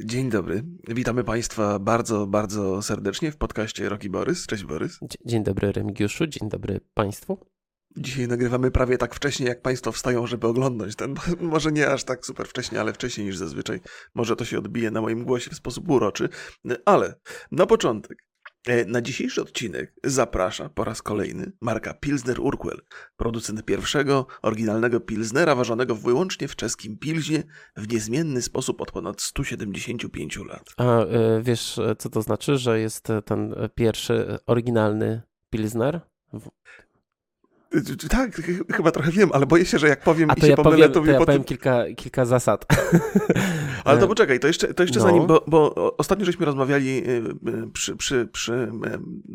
Dzień dobry. Witamy Państwa bardzo, bardzo serdecznie w podcaście Roki Borys. Cześć Borys. Dzień dobry Remigiuszu, dzień dobry Państwu. Dzisiaj nagrywamy prawie tak wcześnie, jak Państwo wstają, żeby oglądać ten. Może nie aż tak super wcześnie, ale wcześniej niż zazwyczaj. Może to się odbije na moim głosie w sposób uroczy. Ale na początek na dzisiejszy odcinek zaprasza po raz kolejny marka Pilsner Urquell, producent pierwszego, oryginalnego Pilsnera ważonego wyłącznie w czeskim Pilzie w niezmienny sposób od ponad 175 lat. A y, wiesz, co to znaczy, że jest ten pierwszy, oryginalny Pilsner? Tak, chyba trochę wiem, ale boję się, że jak powiem A to i się ja pomylę, powiem, to, to ja potem... powiem kilka, kilka zasad. Ale to poczekaj, to jeszcze, to jeszcze no. zanim, bo, bo ostatnio żeśmy rozmawiali y, y, przy, przy, przy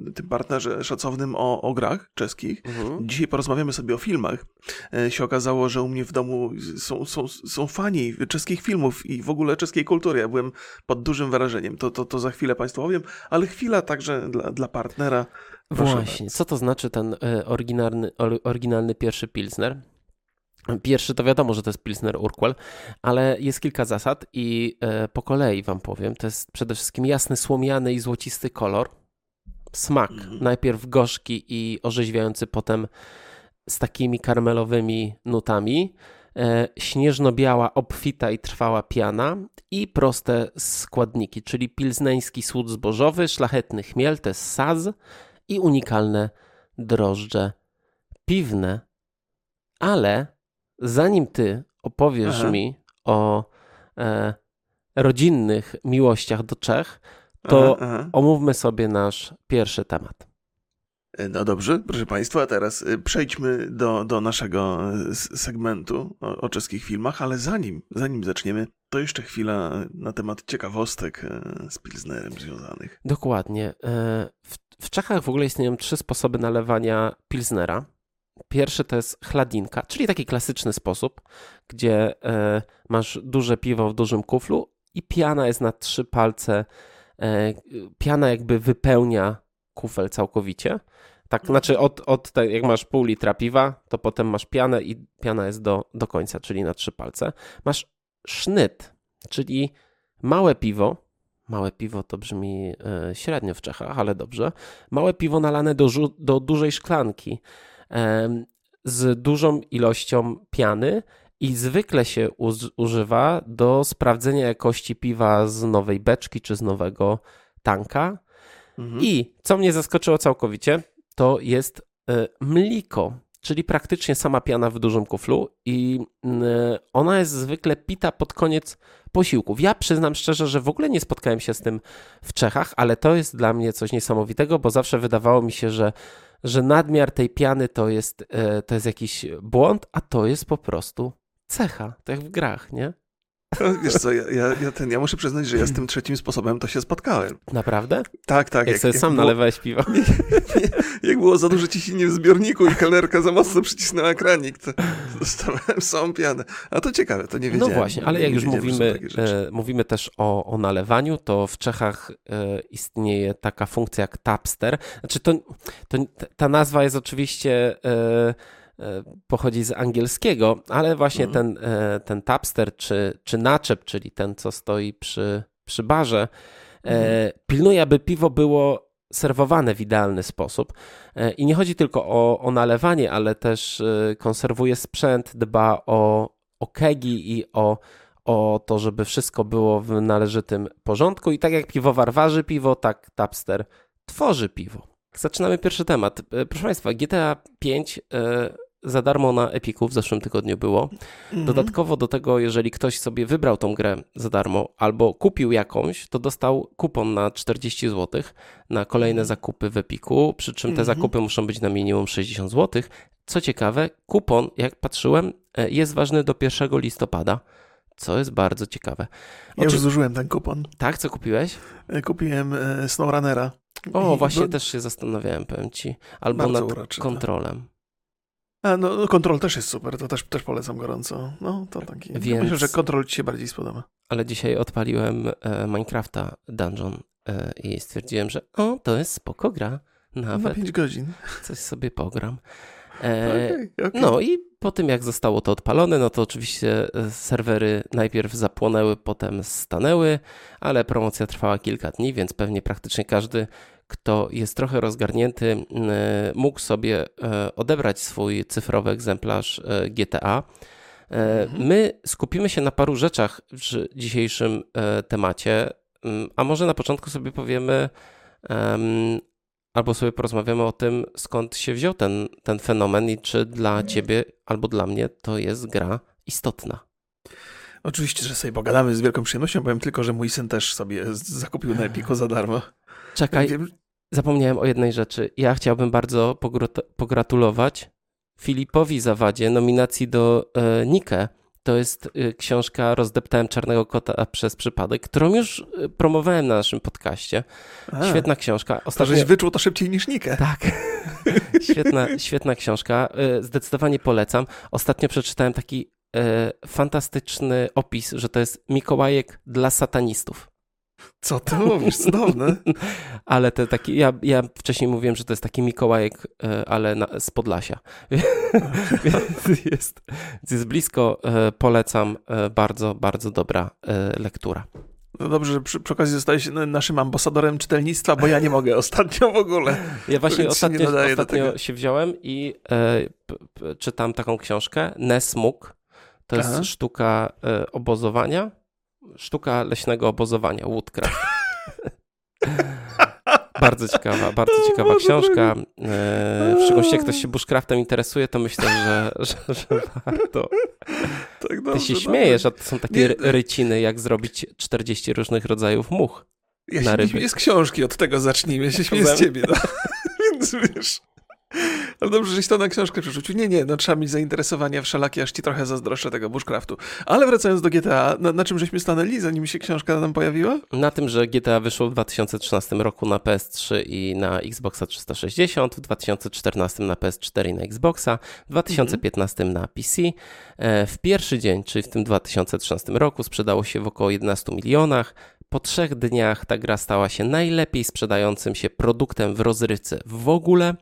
y, tym partnerze szacownym o, o grach czeskich. Mhm. Dzisiaj porozmawiamy sobie o filmach. E, się okazało, że u mnie w domu są, są, są fani czeskich filmów i w ogóle czeskiej kultury. Ja byłem pod dużym wrażeniem. To, to, to za chwilę Państwu powiem, ale chwila także dla, dla partnera. Właśnie, co to znaczy ten oryginalny, oryginalny pierwszy Pilsner? Pierwszy to wiadomo, że to jest Pilsner Urquell, ale jest kilka zasad i e, po kolei wam powiem. To jest przede wszystkim jasny, słomiany i złocisty kolor. Smak, mhm. najpierw gorzki i orzeźwiający, potem z takimi karmelowymi nutami. E, śnieżno-biała, obfita i trwała piana i proste składniki, czyli pilzneński słód zbożowy, szlachetny chmiel, to jest saz i unikalne drożdże piwne. Ale zanim ty opowiesz Aha. mi o e, rodzinnych miłościach do Czech, to aha, aha. omówmy sobie nasz pierwszy temat. E, no dobrze, proszę Państwa, teraz e, przejdźmy do, do naszego e, segmentu o, o, czeskich filmach, ale zanim, zanim zaczniemy, to jeszcze chwila na temat ciekawostek z Pilsnerem związanych. Dokładnie. W, w Czechach w ogóle istnieją trzy sposoby nalewania Pilsnera. Pierwszy to jest chladinka, czyli taki klasyczny sposób, gdzie masz duże piwo w dużym kuflu i piana jest na trzy palce. Piana jakby wypełnia kufel całkowicie. Tak, znaczy od, od te, jak masz pół litra piwa, to potem masz pianę i piana jest do, do końca, czyli na trzy palce. Masz sznyt, czyli małe piwo, małe piwo to brzmi e, średnio w Czechach, ale dobrze, małe piwo nalane do, do dużej szklanki z dużą ilością piany i zwykle się używa do sprawdzenia jakości piwa z nowej beczki czy z nowego tanka. Mhm. I co mnie zaskoczyło całkowicie, to jest e, mliko, czyli praktycznie sama piana w dużym kuflu i ona jest zwykle pita pod koniec posiłków. Ja przyznam szczerze, że w ogóle nie spotkałem się z tym w Czechach, ale to jest dla mnie coś niesamowitego, bo zawsze wydawało mi się, że że nadmiar tej piany to jest, e, to jest jakiś błąd, a to jest po prostu cecha, tak jak w grach, nie? Wiesz co, ja, ja, ja, ten, ja muszę przyznać, że ja z tym trzecim sposobem to się spotkałem. Naprawdę? Tak, tak. Jak, jak sobie jak sam było, nalewałeś piwo. Jak było za dużo ciśnienia w zbiorniku i kelnerka za mocno przycisnęła kranik, to dostałem samą pianę. A to ciekawe, to nie no wiedziałem. No właśnie, ale jak już mówimy, e, mówimy też o, o nalewaniu, to w Czechach e, istnieje taka funkcja jak tapster. Znaczy to, to ta nazwa jest oczywiście... E, pochodzi z angielskiego, ale właśnie mhm. ten, e, ten tapster czy, czy naczep, czyli ten, co stoi przy, przy barze, e, mhm. pilnuje, aby piwo było serwowane w idealny sposób. I nie chodzi tylko o, o nalewanie, ale też konserwuje sprzęt, dba o, o kegi i o, o to, żeby wszystko było w należytym porządku. I tak jak piwowar waży piwo, tak tapster tworzy piwo. Zaczynamy pierwszy temat. Proszę Państwa, GTA 5 za darmo na Epiku w zeszłym tygodniu było. Mhm. Dodatkowo do tego, jeżeli ktoś sobie wybrał tą grę za darmo albo kupił jakąś, to dostał kupon na 40 zł na kolejne mhm. zakupy w Epiku, przy czym te mhm. zakupy muszą być na minimum 60 zł. Co ciekawe, kupon, jak patrzyłem, e, jest ważny do 1 listopada co jest bardzo ciekawe. Ja już zużyłem ten kupon. Tak, co kupiłeś? E, kupiłem e, SnowRunnera. O, właśnie też się zastanawiałem, powiem ci. Albo nad kontrolem. A, no, no, kontrol też jest super, to też, też polecam gorąco. No, to taki. Więc... Myślę, że kontrol ci się bardziej spodoba. Ale dzisiaj odpaliłem e, Minecrafta Dungeon e, i stwierdziłem, że o, to jest spoko gra. Nawet. Na 5 godzin. Coś sobie pogram. E, okay, okay. No i po tym, jak zostało to odpalone, no to oczywiście e, serwery najpierw zapłonęły, potem stanęły, ale promocja trwała kilka dni, więc pewnie praktycznie każdy, kto jest trochę rozgarnięty, mógł sobie odebrać swój cyfrowy egzemplarz GTA. Mhm. My skupimy się na paru rzeczach w dzisiejszym temacie, a może na początku sobie powiemy, albo sobie porozmawiamy o tym, skąd się wziął ten, ten fenomen i czy dla ciebie albo dla mnie to jest gra istotna. Oczywiście, że sobie pogadamy z wielką przyjemnością. Powiem tylko, że mój syn też sobie zakupił na Epiku za darmo. Czekaj, Wiem... zapomniałem o jednej rzeczy. Ja chciałbym bardzo pogratulować Filipowi Zawadzie nominacji do e, Nike to jest y, książka Rozdeptałem Czarnego Kota przez przypadek, którą już y, promowałem na naszym podcaście. A, świetna książka. Ostatnio... To żeś wyczuł to szybciej niż Nikę. Tak. świetna, świetna książka. Y, zdecydowanie polecam. Ostatnio przeczytałem taki fantastyczny opis, że to jest Mikołajek dla satanistów. Co ty mówisz? Cudowne. ale to taki, ja, ja wcześniej mówiłem, że to jest taki Mikołajek, e, ale na, z Podlasia. więc, jest, jest blisko, e, polecam, e, bardzo, bardzo dobra lektura. No dobrze, że przy, przy okazji zostałeś naszym ambasadorem czytelnictwa, bo ja nie mogę ostatnio w ogóle. Ja właśnie ostatnio, się, ostatnio się wziąłem i e, p, p, czytam taką książkę, Nesmuk. To Aha. jest sztuka e, obozowania Sztuka leśnego obozowania, Woodcraft. bardzo ciekawa, bardzo ciekawa książka. E, w szczególności jak ktoś się bushcraftem interesuje, to myślę, że, że, że warto. Tak dobrze, Ty się śmiejesz, a to są takie nie, ryciny, jak zrobić 40 różnych rodzajów much. Ja na ryby. nie z książki, od tego zacznijmy. Ja się śmieję z ciebie. No. Więc wiesz... Ale dobrze, żeś to na książkę przerzucił. Nie, nie, no trzeba mieć zainteresowania wszelakie, aż ci trochę zazdroszczę tego bushcraftu. Ale wracając do GTA, na, na czym żeśmy stanęli, zanim się książka nam pojawiła? Na tym, że GTA wyszło w 2013 roku na PS3 i na Xboxa 360, w 2014 na PS4 i na Xboxa, w 2015 mhm. na PC. E, w pierwszy dzień, czyli w tym 2013 roku, sprzedało się w około 11 milionach. Po trzech dniach ta gra stała się najlepiej sprzedającym się produktem w rozrywce w ogóle.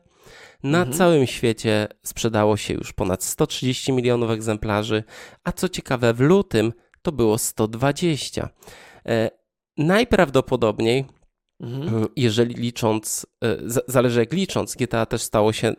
Na mhm. całym świecie sprzedało się już ponad 130 milionów egzemplarzy, a co ciekawe, w lutym to było 120. E, najprawdopodobniej Mhm. Jeżeli licząc, e, zależy jak licząc, GTA też stało się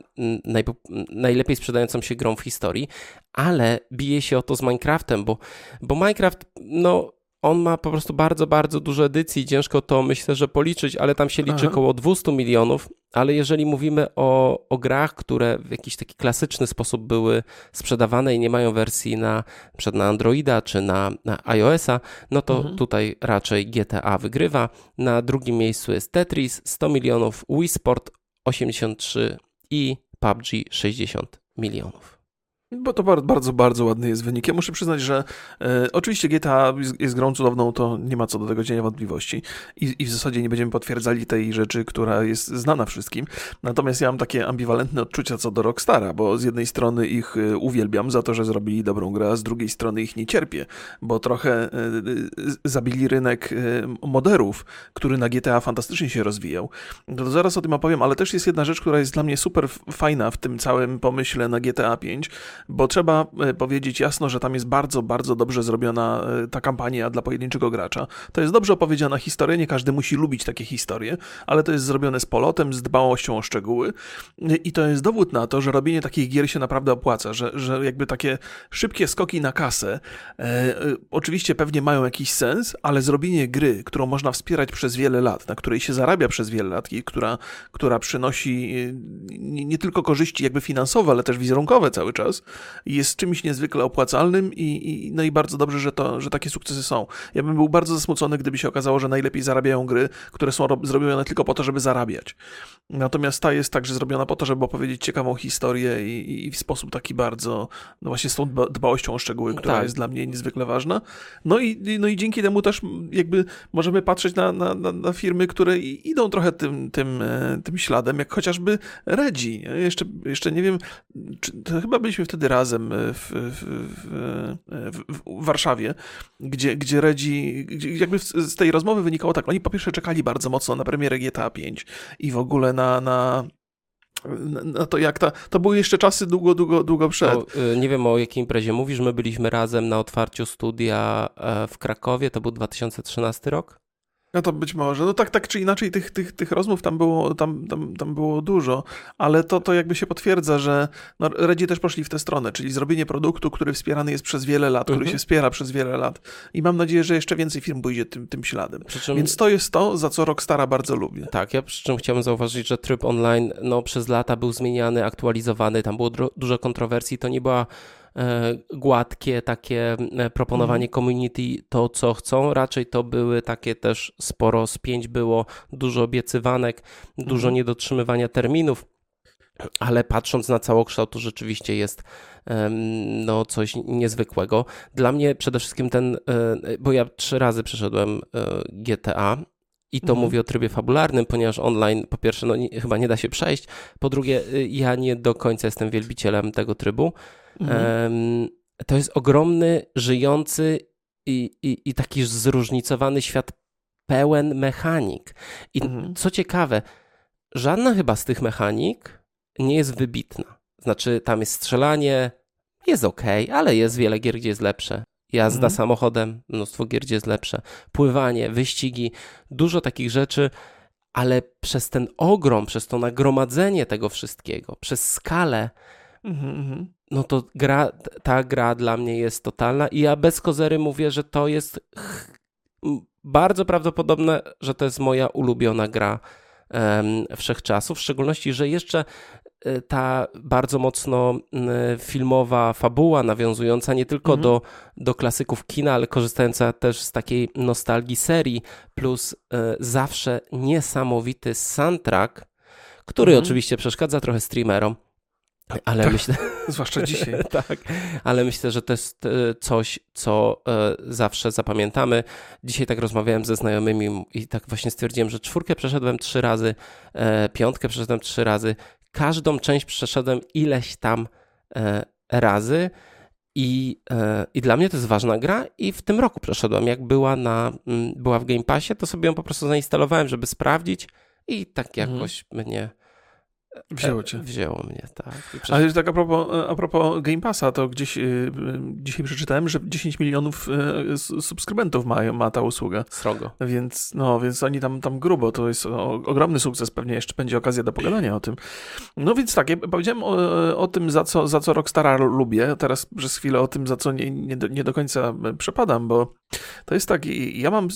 naj, najlepiej sprzedającą się grą w historii, ale bije się o to z Minecraftem, bo, bo Minecraft, no on ma po prostu bardzo, bardzo dużo edycji, ciężko to myślę, że policzyć, ale tam się liczy Aha. około 200 milionów, ale jeżeli mówimy o, o grach, które w jakiś taki klasyczny sposób były sprzedawane i nie mają wersji na, przed na Androida czy na, na iOS-a, no to mhm. tutaj raczej GTA wygrywa. Na drugim miejscu jest Tetris 100 milionów, Wii Sport 83 i PUBG 60 milionów. Bo to bardzo, bardzo, bardzo ładny jest wynik. Ja muszę przyznać, że e, oczywiście GTA jest, jest, grą cudowną, to nie ma co do tego cienia wątpliwości. I, I, w zasadzie nie będziemy potwierdzali tej rzeczy, która jest znana wszystkim. Natomiast ja mam takie ambiwalentne odczucia co do Rockstara, bo z jednej strony ich e, uwielbiam za to, że zrobili dobrą grę, a z drugiej strony ich nie cierpię, bo trochę e, zabili rynek e, moderów, który na GTA fantastycznie się rozwijał. To zaraz o tym opowiem, ale też jest jedna rzecz, która jest dla mnie super fajna w tym całym pomyśle na GTA 5 bo trzeba e, powiedzieć jasno, że tam jest bardzo, bardzo dobrze zrobiona e, ta kampania dla pojedynczego gracza. To jest dobrze opowiedziana historia, nie każdy musi lubić takie historie, ale to jest zrobione z polotem, z dbałością o szczegóły i to jest dowód na to, że robienie takich gier się naprawdę opłaca, że, że jakby takie szybkie skoki na kasę e, e, oczywiście pewnie mają jakiś sens, ale zrobienie gry, którą można wspierać przez wiele lat, na której się zarabia przez wiele lat i która, która przynosi nie, nie tylko korzyści jakby finansowe, ale też wizerunkowe cały czas, jest czymś niezwykle opłacalnym i, i, no i bardzo dobrze, że, to, że takie sukcesy są. Ja bym był bardzo zasmucony, gdyby się okazało, że najlepiej zarabiają gry, które są zrobione tylko po to, żeby zarabiać. Natomiast ta jest także zrobiona po to, żeby opowiedzieć ciekawą historię i, i w sposób taki bardzo, no właśnie z tą dbałością o szczegóły, która tak. jest dla mnie niezwykle ważna. No i, no i dzięki temu też jakby możemy patrzeć na, na, na, na firmy, które idą trochę tym, tym, e, tym śladem, jak chociażby Redzi. Jeszcze, jeszcze nie wiem, czy, chyba byliśmy wtedy razem e, w, w, w, w Warszawie, gdzie, gdzie Redzi, jakby z tej rozmowy wynikało tak, oni po pierwsze czekali bardzo mocno na premierę GTA 5 i w ogóle na, na no to jak ta, to były jeszcze czasy długo, długo, długo przed. Y, nie wiem o jakiej imprezie mówisz, my byliśmy razem na otwarciu studia e, w Krakowie, to był 2013 rok? No to być może. No tak, tak czy inaczej tych, tych, tych rozmów tam było, tam, tam, tam było dużo, ale to, to jakby się potwierdza, że no, Redzi też poszli w tę stronę, czyli zrobienie produktu, który wspierany jest przez wiele lat, mhm. który się wspiera przez wiele lat i mam nadzieję, że jeszcze więcej firm pójdzie tym, tym śladem. Czym... Więc to jest to, za co Rockstara bardzo lubię. Tak, ja przy czym chciałbym zauważyć, że tryb online no, przez lata był zmieniany, aktualizowany, tam było dużo kontrowersji, to nie była gładkie takie e, proponowanie mhm. community to, co chcą. Raczej to były takie też sporo spięć było, dużo obiecywanek, dużo mhm. niedotrzymywania terminów. Ale patrząc na całokształt, to rzeczywiście jest no, coś niezwykłego. Dla mnie przede wszystkim ten, e, bo ja trzy razy przeszedłem GTA i to mhm. mówię o trybie fabularnym, ponieważ online po pierwsze no, nie, chyba nie da się przejść, po drugie ja nie do końca jestem wielbicielem tego trybu. Mhm. To jest ogromny, żyjący i, i, i taki zróżnicowany świat pełen mechanik. I mhm. co ciekawe, żadna chyba z tych mechanik nie jest wybitna. Znaczy, tam jest strzelanie, jest ok, ale jest wiele gier, gdzie jest lepsze. Jazda mhm. samochodem, mnóstwo gier, gdzie jest lepsze. Pływanie, wyścigi, dużo takich rzeczy, ale przez ten ogrom, przez to nagromadzenie tego wszystkiego, przez skalę, mhm, mhm no to gra, ta gra dla mnie jest totalna i ja bez kozery mówię, że to jest bardzo prawdopodobne, że to jest moja ulubiona gra um, wszechczasów, w szczególności, że jeszcze ta bardzo mocno filmowa fabuła, nawiązująca nie tylko mhm. do, do klasyków kina, ale korzystająca też z takiej nostalgii serii, plus e, zawsze niesamowity soundtrack, który mhm. oczywiście przeszkadza trochę streamerom, ale tak, myślę. Zwłaszcza dzisiaj. tak, ale myślę, że to jest e, coś, co zawsze zapamiętamy. Dzisiaj tak rozmawiałem ze znajomymi i tak właśnie stwierdziłem, że czwórkę przeszedłem trzy razy, e, piątkę przeszedłem trzy razy. Każdą część przeszedłem ileś tam razy. I, I dla mnie to jest ważna gra i w tym roku przeszedłem. Jak była, na, była w Game Passie, to sobie ją po prostu zainstalowałem, żeby sprawdzić i tak mhm. jakoś mhm. mnie Wzięło cię. Wzięło mnie, tak. Przez... Ale tak a propos, a propos Game Passa, to gdzieś y, dzisiaj przeczytałem, że 10 milionów subskrybentów ma, ma ta usługa. Srogo. Więc, no, więc oni tam, tam grubo, to jest o, ogromny sukces, pewnie jeszcze będzie okazja do pogadania o tym. No więc tak, ja powiedziałem o, o tym, za co, za co Rockstara lubię, teraz przez chwilę o tym, za co nie, nie, do, nie do końca przepadam, bo to jest tak, ja mam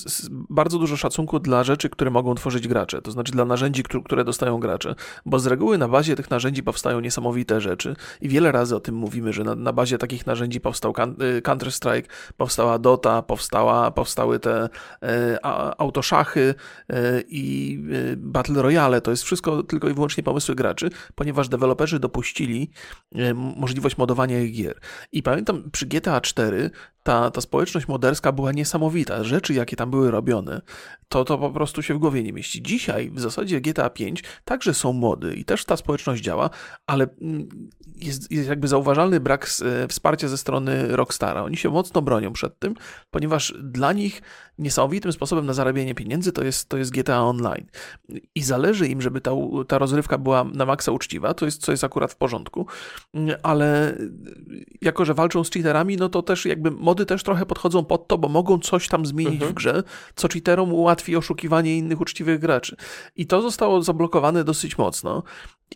bardzo dużo szacunku dla rzeczy, które mogą tworzyć gracze, to znaczy dla narzędzi, które dostają gracze, bo z reguły na bazie tych narzędzi powstają niesamowite rzeczy i wiele razy o tym mówimy, że na, na bazie takich narzędzi powstał y, Counter-Strike, powstała Dota, powstała, powstały te e, autoszachy e, i e, Battle Royale, to jest wszystko tylko i wyłącznie pomysły graczy, ponieważ deweloperzy dopuścili możliwość modowania ich gier. I pamiętam przy GTA 4 ta, ta społeczność moderska była niesamowita. Rzeczy, jakie tam były robione, to, to po prostu się w głowie nie mieści. Dzisiaj w zasadzie GTA 5 także są mody i też ta społeczność działa, ale mm, jest, jest jakby zauważalny brak e, wsparcia ze strony Rockstara. Oni się mocno bronią przed tym, ponieważ dla nich niesamowitym sposobem na zarabianie pieniędzy to jest, to jest GTA Online. I zależy im, żeby ta, ta rozrywka była na maksa uczciwa, to jest, co jest akurat w porządku, ale jako, że walczą z cheaterami, no to też jakby mody też trochę podchodzą pod to, bo mogą coś tam zmienić mhm. w grze, co cheaterom ułatwi oszukiwanie innych uczciwych graczy. I to zostało zablokowane dosyć mocno.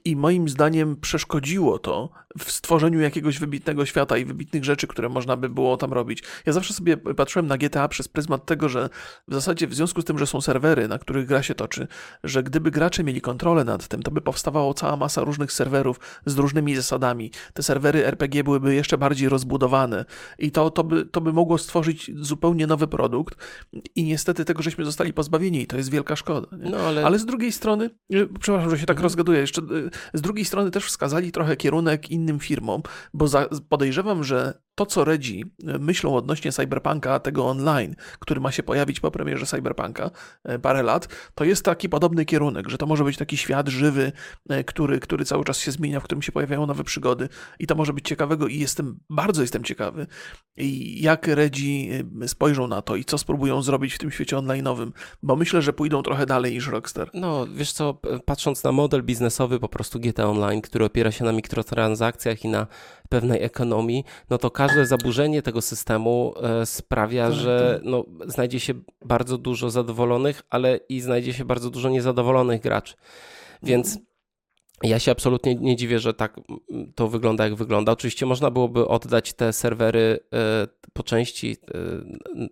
I moim zdaniem przeszkodziło to w stworzeniu jakiegoś wybitnego świata i wybitnych rzeczy, które można by było tam robić. Ja zawsze sobie patrzyłem na GTA przez pryzmat tego, że w zasadzie w związku z tym, że są serwery, na których gra się toczy, że gdyby gracze mieli kontrolę nad tym, to by powstawało cała masa różnych serwerów z różnymi zasadami. Te serwery RPG byłyby jeszcze bardziej rozbudowane i to, to, by, to by mogło stworzyć zupełnie nowy produkt i niestety tego żeśmy zostali pozbawieni i to jest wielka szkoda. No, ale... ale z drugiej strony, przepraszam, że się tak mhm. rozgaduję, jeszcze z drugiej strony też wskazali trochę kierunek innym firmom, bo za, podejrzewam, że to, co Redzi e, myślą odnośnie Cyberpunka, tego online, który ma się pojawić po premierze Cyberpunka e, parę lat, to jest taki podobny kierunek, że to może być taki świat żywy, e, który, który cały czas się zmienia, w którym się pojawiają nowe przygody i to może być ciekawego i jestem, bardzo jestem ciekawy, jak Redzi spojrzą na to i co spróbują zrobić w tym świecie online'owym, bo myślę, że pójdą trochę dalej niż Rockstar. No, wiesz co, patrząc na model biznesowy po prostu GTA Online, który opiera się na mikrotransakcjach i na pewnej ekonomii, no to każde zaburzenie tego systemu e, sprawia, tak, że tak. No, znajdzie się bardzo dużo zadowolonych, ale i znajdzie się bardzo dużo niezadowolonych graczy. Więc mhm. Ja się absolutnie nie dziwię, że tak to wygląda, jak wygląda. Oczywiście można byłoby oddać te serwery e, po części e,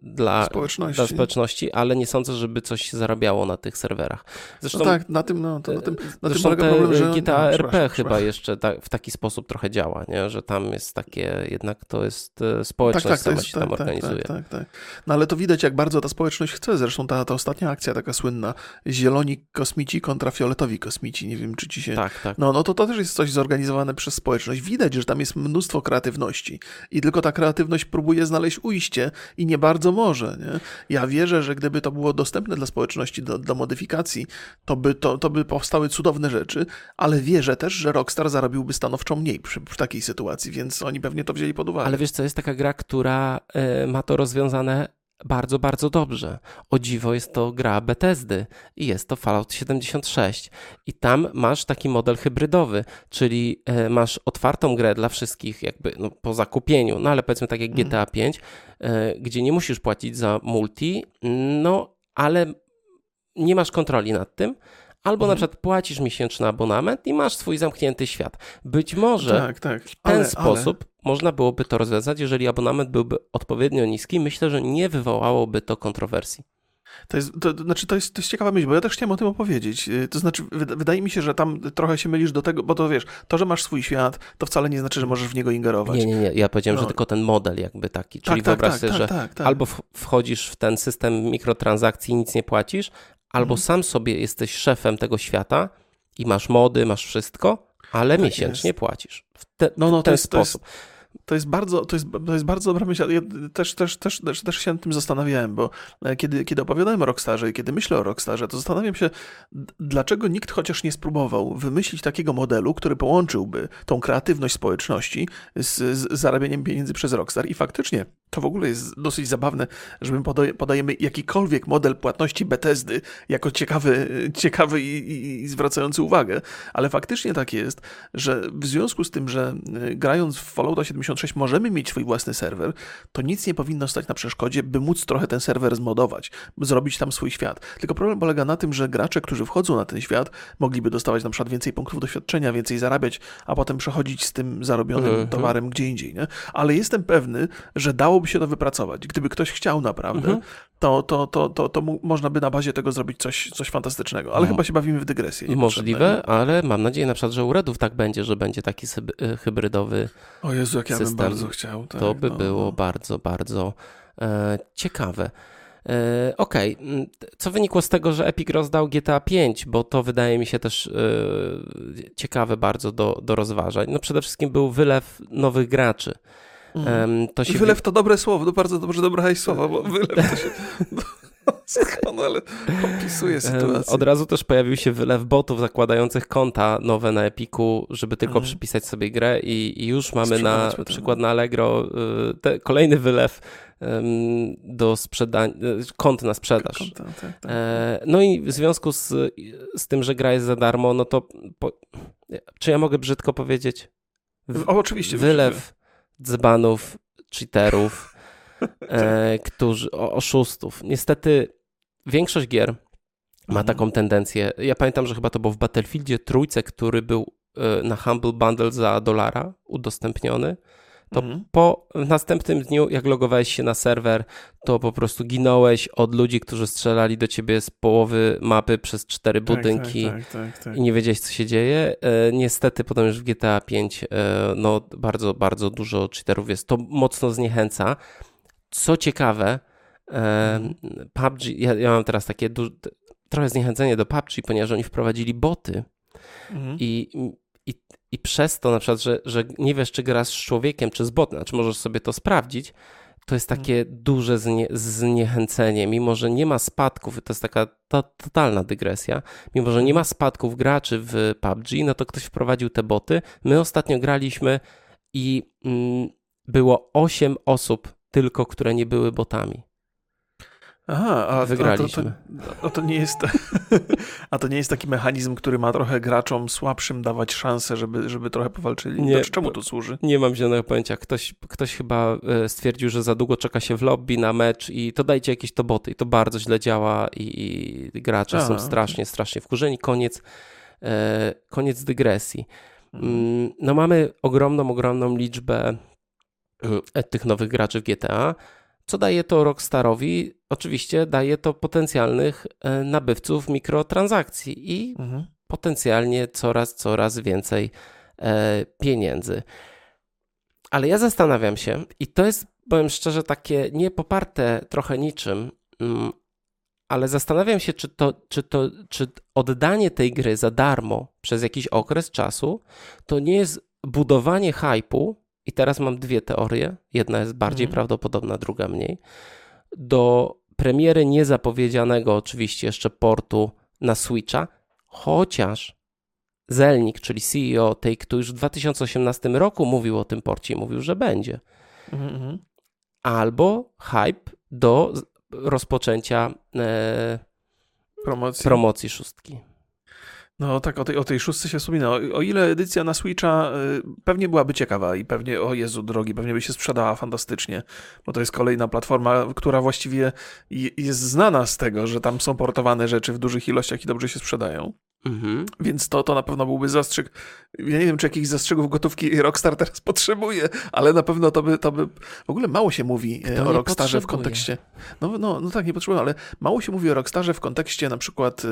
dla społeczności. dla społeczności, ale nie sądzę, żeby coś się zarabiało na tych serwerach. Zresztą, no tak, na tym, no, to, na tym, na tym polega problem, że... GTA no, RP chyba jeszcze ta, w taki sposób trochę działa, nie? że tam jest takie, jednak to jest e, społeczność tak, tak, sama jest, się tam tak, tak, organizuje. Tak, tak, No ale to widać, jak bardzo ta społeczność chce. Zresztą ta, ta ostatnia akcja taka słynna, zieloni kosmici kontra fioletowi kosmici, nie wiem, czy ci się... Tak tak. No, no to, to też jest coś zorganizowane przez społeczność. Widać, że tam jest mnóstwo kreatywności i tylko ta kreatywność próbuje znaleźć ujście i nie bardzo może. Nie? Ja wierzę, że gdyby to było dostępne dla społeczności do, do modyfikacji, to by, to, to by powstały cudowne rzeczy, ale wierzę też, że Rockstar zarobiłby stanowczo mniej przy, przy takiej sytuacji, więc oni pewnie to wzięli pod uwagę. Ale wiesz co, jest taka gra, która y, ma to rozwiązane bardzo, bardzo dobrze. O dziwo jest to gra Bethesdy i jest to Fallout 76. I tam masz taki model hybrydowy, czyli e, masz otwartą grę dla wszystkich jakby no, po zakupieniu, no ale powiedzmy tak jak. GTA 5, e, gdzie nie musisz płacić za multi, no ale nie masz kontroli nad tym, Albo mhm. na przykład płacisz miesięczny abonament i masz swój zamknięty świat. Być może tak, tak. w ten sposób ale... można byłoby to rozwiązać, jeżeli abonament byłby odpowiednio niski. Myślę, że nie wywołałoby to kontrowersji. To jest, to, znaczy to, jest, to jest ciekawa myśl, bo ja też chciałem o tym opowiedzieć. Y, to znaczy, wydaje mi się, że tam trochę się mylisz do tego, bo to wiesz, to, że masz swój świat, to wcale nie znaczy, że możesz w niego ingerować. Nie, nie, nie. Ja powiedziałem, no. że tylko ten model jakby taki. Czyli tak, tak wyobraź tak, sobie, tak, że tak, tak. albo wchodzisz w ten system mikrotransakcji i nic nie płacisz, albo mhm. sam sobie jesteś szefem tego świata i masz mody, masz wszystko, ale tak miesięcznie jest. płacisz. W, te, no, no, w ten jest, sposób. To jest to jest bardzo, to jest, to jest bardzo dobra myśl. Ja też, też, też, też, też się nad tym zastanawiałem, bo e, kiedy, kiedy opowiadałem o Rockstarze i kiedy myślę o Rockstarze, to zastanawiam się, dlaczego nikt chociaż nie spróbował wymyślić takiego modelu, który połączyłby tą kreatywność społeczności z, z zarabianiem pieniędzy przez Rockstar. I faktycznie to w ogóle jest dosyć zabawne, że my podajemy jakikolwiek model płatności Bethesdy jako ciekawy, ciekawy i, i, i zwracający uwagę, ale faktycznie tak jest, że w związku z tym, że e, grając w Fallouta 76 96 możemy mieć swój własny serwer, to nic nie powinno stać na przeszkodzie, by móc trochę ten serwer zmodować, by zrobić tam swój świat. Tylko problem polega na tym, że gracze, którzy wchodzą na ten świat, mogliby dostawać na przykład więcej punktów doświadczenia, więcej zarabiać, a potem przechodzić z tym zarobionym -hmm. towarem gdzie indziej. Nie? Ale jestem pewny, że dałoby się to wypracować. Gdyby ktoś chciał naprawdę, -hmm. to, to, to, to, to można by na bazie tego zrobić coś, coś fantastycznego. Ale mm. chyba się bawimy w dygresję. Możliwe, ale mam nadzieję na przykład, że u Redów tak będzie, że będzie taki y, hybrydowy o Jezu, jak ja system. bym bardzo chciał. Tak, to by no, było no. bardzo, bardzo e, ciekawe. E, Okej, okay. Co wynikło z tego, że Epic rozdał GTA 5, bo to wydaje mi się też e, ciekawe bardzo do, do rozważań. No przede wszystkim był wylew nowych graczy. Mm. To się wylew to dobre słowo, to bardzo dobrze dobrałeś słowo, bo wylew to się... Doskonale opisuje sytuację. Od razu też pojawił się wylew botów zakładających konta nowe na Epiku, żeby tylko mhm. przypisać sobie grę i, i już mamy na przykład na Allegro y, te, kolejny wylew do sprzedania, kont na sprzedaż. Konta, tak, tak. E, no i w związku z, z tym, że gra jest za darmo, no to po, czy ja mogę brzydko powiedzieć? W, o, oczywiście. Wylew dzbanów, cheaterów, e, którzy, oszustów. Niestety większość gier ma mhm. taką tendencję. Ja pamiętam, że chyba to było w Battlefieldzie trójce, który był e, na Humble Bundle za dolara udostępniony. To mhm. po następnym dniu, jak logowałeś się na serwer, to po prostu ginąłeś od ludzi, którzy strzelali do ciebie z połowy mapy przez cztery tak, budynki tak, tak, tak, i nie wiedziałeś, co się dzieje. E, niestety potem już w GTA 5 e, no, bardzo, bardzo dużo cheaterów jest. To mocno zniechęca. Co ciekawe, mhm. PUBG, ja, ja mam teraz takie trochę zniechęcenie do PUBG, ponieważ oni wprowadzili boty mhm. i i, i przez to na przykład, że, że nie wiesz, czy grasz z człowiekiem, czy z botem, znaczy możesz sobie to sprawdzić, to jest takie mhm. duże znie, zniechęcenie, mimo że nie ma spadków, to jest taka to, totalna dygresja, mimo że nie ma spadków graczy w PUBG, no to ktoś wprowadził te boty. My ostatnio graliśmy i mm, było 8 osób tylko, które nie były botami. Aha, a wygraliśmy. A to, to, to, nie jest, a to nie jest taki mechanizm, który ma trochę graczom słabszym dawać szansę, żeby, żeby trochę powalczyli? Nie, znaczy, czemu to służy? Nie mam zielonego pojęcia. Ktoś, ktoś chyba e, stwierdził, że za długo czeka się w lobby na mecz i to dajcie jakieś to boty i to bardzo źle działa i, i gracze są strasznie, strasznie wkurzeni. Koniec, e, koniec dygresji. Mhm. Mm, no mamy ogromną, ogromną liczbę e, tych nowych graczy w GTA. Co daje to Rockstarowi? Oczywiście daje to potencjalnych e, nabywców mikrotransakcji i mhm. potencjalnie coraz, coraz więcej e, pieniędzy. Ale ja zastanawiam się, i to jest, powiem szczerze, takie nie poparte trochę niczym, mm, ale zastanawiam się, czy to, czy to, czy oddanie tej gry za darmo przez jakiś okres czasu, to nie jest budowanie hypu i teraz mam dwie teorie. Jedna jest bardziej mhm. prawdopodobna, druga mniej. Do premiery niezapowiedzianego, oczywiście, jeszcze portu na Switcha, chociaż Zelnik, czyli CEO Take-Two, już w 2018 roku mówił o tym porcie i mówił, że będzie. Mhm. Albo hype do rozpoczęcia e, promocji. promocji szóstki. No tak, o tej, o tej szóstce się wspomina. O, o, ile edycja na Switcha y, pewnie byłaby ciekawa i pewnie, o Jezu drogi, pewnie by się sprzedała fantastycznie, bo to jest kolejna platforma, która właściwie jest znana z tego, że tam są portowane rzeczy w dużych ilościach i dobrze się sprzedają. Mhm. Więc to, to na pewno byłby zastrzyk. Ja nie wiem, czy jakichś zastrzegów gotówki Rockstar teraz potrzebuje, ale na pewno to by, to by... W ogóle mało się mówi e, Kto o Rockstarze w kontekście... No, no, no tak, nie potrzebuję, ale mało się mówi o Rockstarze w kontekście na przykład e,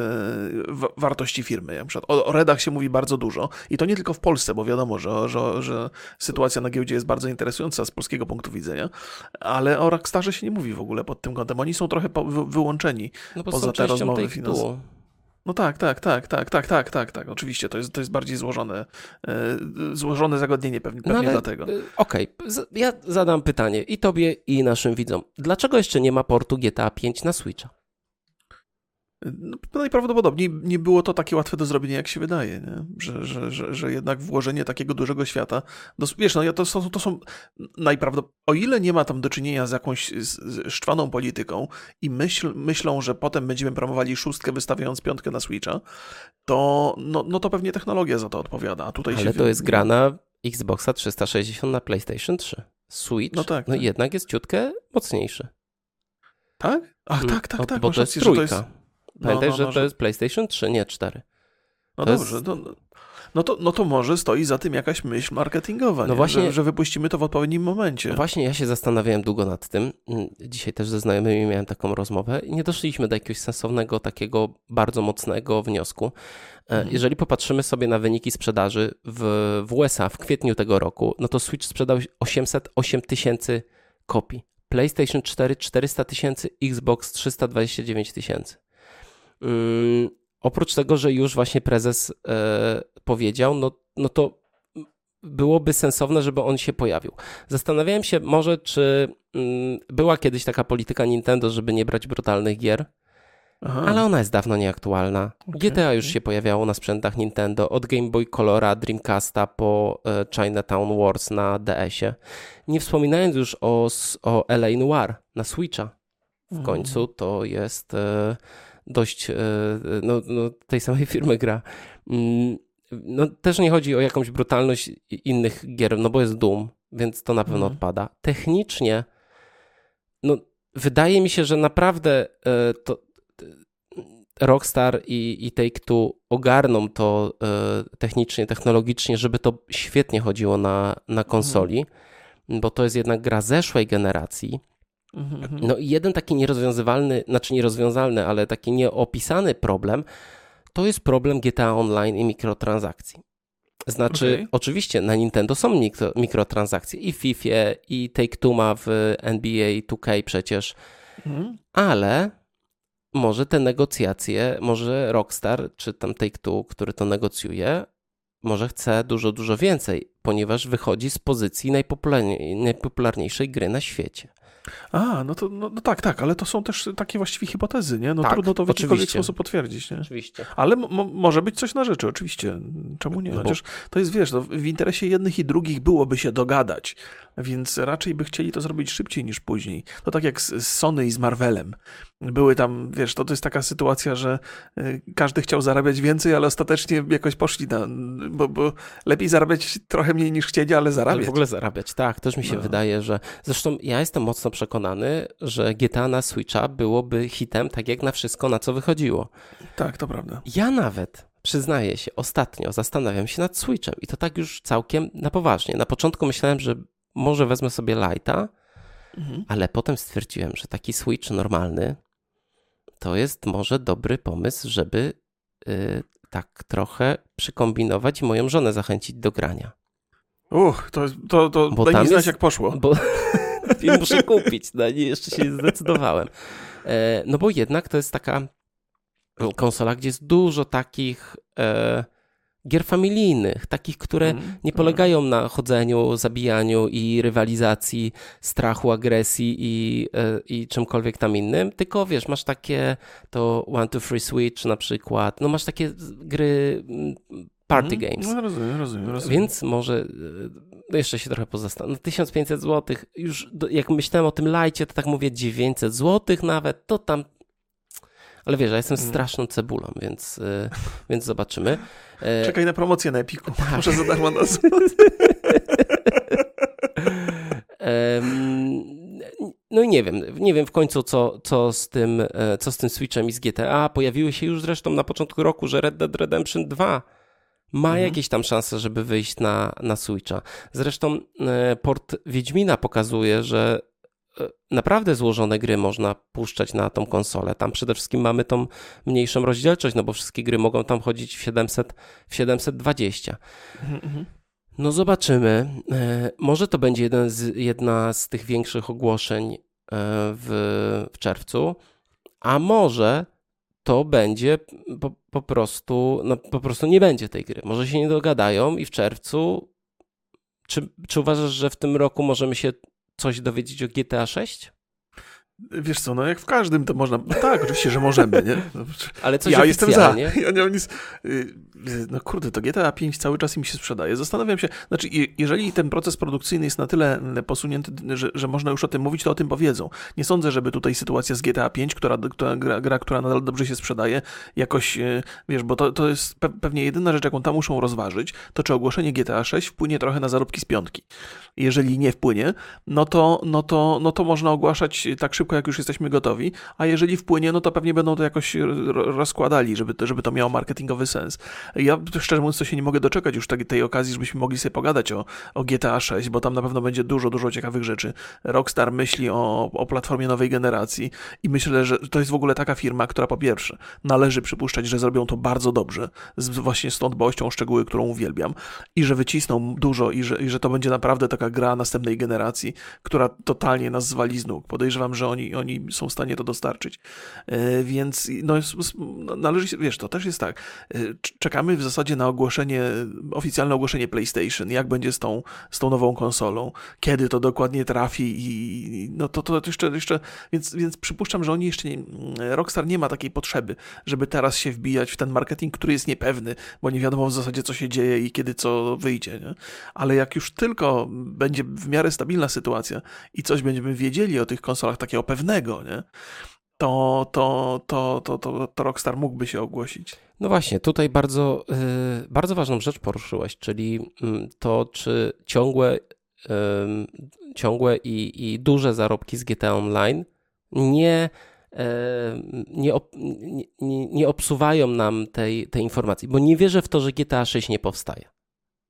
wartości firmy. Na przykład o, o Redach się mówi bardzo dużo i to nie tylko w Polsce, bo wiadomo, że, że, że sytuacja na giełdzie jest bardzo interesująca z polskiego punktu widzenia, ale o Rockstarze się nie mówi w ogóle pod tym kątem. Oni są trochę po, wy, wyłączeni no, poza te rozmowy finansowe. No tak, tak, tak, tak, tak, tak, tak, tak. Oczywiście to jest, to jest bardziej złożone, e, złożone zagadnienie pewnie, pewnie no dlatego. E, okej, okay. ja zadam pytanie i tobie, i naszym widzom. Dlaczego jeszcze nie ma portu GTA 5 na Switcha? No, najprawdopodobniej nie było to takie łatwe do zrobienia, jak się wydaje, nie? Że, że, że, że jednak włożenie takiego dużego świata. Do, wiesz, no to są, to są najprawdopodobniej. O ile nie ma tam do czynienia z jakąś z szczwaną polityką i myśl, myślą, że potem będziemy promowali szóstkę, wystawiając piątkę na Switcha, to, no, no to pewnie technologia za to odpowiada. A tutaj Ale to jest gra na Xboxa 360 na PlayStation 3. Switch no, tak, no tak. jednak jest ciutkę mocniejszy. Tak? Ach, mm, tak, tak, tak. Bo to jest trójka. Pamiętaj, no, no, że to jest PlayStation 3, nie 4. No to dobrze, jest... no, no, to, no to może stoi za tym jakaś myśl marketingowa, no właśnie, że, że, wypuścimy to w odpowiednim momencie. No właśnie, ja się zastanawiałem długo nad tym. Mm, dzisiaj też ze znajomymi miałem taką rozmowę i nie doszliśmy do jakiegoś sensownego, takiego bardzo mocnego wniosku. E, mhm. Jeżeli popatrzymy sobie na wyniki sprzedaży w, w USA w kwietniu tego roku, no to Switch sprzedał 808 tysięcy kopii. PlayStation 4 400 tysięcy, Xbox 329 tysięcy. Yy, oprócz tego, że już właśnie prezes e, powiedział, no, no to byłoby sensowne, żeby on się pojawił. Zastanawiałem się może, czy mm, była kiedyś taka polityka Nintendo, żeby nie brać brutalnych gier, Aha. ale ona jest dawno nieaktualna. Okay, GTA już się pojawiało na sprzętach Nintendo, od Game Boy Colora, Dreamcasta po e, Chinatown Wars na DS-ie. Nie wspominając już o, o LA Noir na Switcha. W mhm. końcu to jest e, dość e, no, no, tej samej firmy gra. Mm, no, też nie chodzi o jakąś brutalność innych gier, no bo jest Doom, więc to na pewno mhm. odpada. Technicznie, no wydaje mi się, że naprawdę e, to Rockstar i, i Take-Two ogarną to e, technicznie, technologicznie, żeby to świetnie chodziło na, na konsoli, mhm. bo to jest jednak gra zeszłej generacji. No i jeden taki nierozwiązywalny, znaczy nierozwiązalny, ale taki nieopisany problem, to jest problem GTA Online i mikrotransakcji. Znaczy, okay. oczywiście na Nintendo są mikro, mikrotransakcje i w FIFA, i Take-Two ma w NBA 2K przecież, mhm. ale może te negocjacje, może Rockstar, czy tam Take-Two, który to negocjuje, może chce dużo, dużo więcej, ponieważ wychodzi z pozycji najpopularniejszej gry na świecie. A, no to no, no, tak, tak, ale to są też takie właściwie hipotezy, nie? No tak, trudno to w jakikolwiek sposób potwierdzić, nie? Oczywiście. Ale może być coś na rzeczy, oczywiście. Czemu nie? No Chociaż to jest, wiesz, no, w interesie jednych i drugich byłoby się dogadać, więc raczej by chcieli to zrobić szybciej niż później. To tak jak z, z Sony i z Marvelem. Były tam, wiesz, to, to jest taka sytuacja, że y, każdy chciał zarabiać więcej, ale ostatecznie jakoś poszli na, bo, bo lepiej zarabiać trochę mniej niż chcieli, ale zarabiać. Ale w ogóle zarabiać, tak. Też mi się no. wydaje, że zresztą ja jestem mocno przekonany, że GTA na Switcha byłoby hitem, tak jak na wszystko, na co wychodziło. Tak, to prawda. Ja nawet przyznaję się, ostatnio zastanawiam się nad Switchem i to tak już całkiem na poważnie. Na początku myślałem, że może wezmę sobie Lighta, mhm. ale potem stwierdziłem, że taki Switch normalny to jest może dobry pomysł, żeby yy, tak trochę przykombinować i moją żonę zachęcić do grania. Uch, to, to, to bo daj mi znać, jest, jak poszło. Bo muszę kupić, no nie, jeszcze się nie zdecydowałem. E, no bo jednak to jest taka konsola, gdzie jest dużo takich e, gier familijnych, takich, które mm, nie polegają na chodzeniu, zabijaniu i rywalizacji, strachu, agresji i, e, i czymkolwiek tam innym, tylko wiesz, masz takie to One to Free Switch na przykład, no masz takie gry mm, party mm, games. No, rozumiem, rozumiem, rozumiem. Więc może e, no jeszcze się trochę pozastanowię. No 1500 zł, już do, jak myślałem o tym lajcie, to tak mówię 900 zł nawet, to tam ale wiesz, ja jestem mm. straszną cebulą, więc, y, więc zobaczymy. E, Czekaj na promocję na Epiku. Tak. Może za darmo nas. No i nie wiem, nie wiem w końcu, co, co, z tym, e, co z tym Switchem i z GTA. Pojawiły się już zresztą na początku roku, że Red Dead Redemption 2 ma mhm. jakieś tam szanse, żeby wyjść na, na Switcha. Zresztą e, port Wiedźmina pokazuje, że naprawdę złożone gry można puszczać na tą konsolę. Tam przede wszystkim mamy tą mniejszą rozdzielczość, no bo wszystkie gry mogą tam chodzić w, 700, w 720. Mhm. No zobaczymy. E, może to będzie jeden z, jedna z tych większych ogłoszeń e, w, w czerwcu, a może to będzie po, po, prostu, no, po prostu nie będzie tej gry. Może się nie dogadają i w czerwcu. Czy, czy uważasz, że w tym roku możemy się coś dowiedzieć o GTA 6? Wiesz co, no jak w każdym to można. No tak, oczywiście, że możemy, nie? Ale coś Ja jestem za. Ja nie mam nic. Y, no kurde, to GTA 5 cały czas im się sprzedaje. Zastanawiam się, znaczy, jeżeli ten proces produkcyjny jest na tyle mm, posunięty, że, że można już o tym mówić, to o tym powiedzą. Nie sądzę, żeby tutaj sytuacja z GTA 5, która, która gra, gra, która nadal dobrze się sprzedaje, jakoś, y, wiesz, bo to, to jest pewnie jedyna rzecz, jaką tam muszą rozważyć, to czy ogłoszenie GTA 6 wpłynie trochę na zarobki z piątki. Jeżeli nie wpłynie, no to, no to, no to można ogłaszać tak szybko, jak już jesteśmy gotowi, a jeżeli wpłynie, no to pewnie będą to jakoś rozkładali, żeby żeby to miało marketingowy sens. Ja szczerze mówiąc to się nie mogę doczekać już tej, tej okazji, żebyśmy mogli sobie pogadać o, o GTA 6, bo tam na pewno będzie dużo, dużo ciekawych rzeczy. Rockstar myśli o, o platformie nowej generacji i myślę, że to jest w ogóle taka firma, która po pierwsze należy przypuszczać, że zrobią to bardzo dobrze, z, właśnie z tą dbałością o szczegóły, którą uwielbiam i że wycisną dużo i że, i że to będzie naprawdę taka gra następnej generacji, która totalnie nas zwali z nóg. Podejrzewam, że oni, oni są w stanie to dostarczyć. E, więc no, no, należy wiesz, to też jest tak. E, czekamy w zasadzie na ogłoszenie, oficjalne ogłoszenie PlayStation, jak będzie z tą, z tą nową konsolą, kiedy to dokładnie trafi i no to, to jeszcze, jeszcze więc, więc przypuszczam, że oni jeszcze nie, Rockstar nie ma takiej potrzeby, żeby teraz się wbijać w ten marketing, który jest niepewny, bo nie wiadomo w zasadzie, co się dzieje i kiedy co wyjdzie, nie? Ale jak już tylko będzie w miarę stabilna sytuacja i coś będziemy wiedzieli o tych konsolach takiego pewnego, nie? To, to, to, to, to, to Rockstar mógłby się ogłosić. No właśnie, tutaj bardzo, yy, bardzo ważną rzecz poruszyłeś, czyli yy, to, czy ciągłe, ciągłe i, i duże zarobki z GTA Online nie, nie, nie, nie obsuwają nam tej, tej informacji, bo nie wierzę w to, że GTA 6 nie powstaje.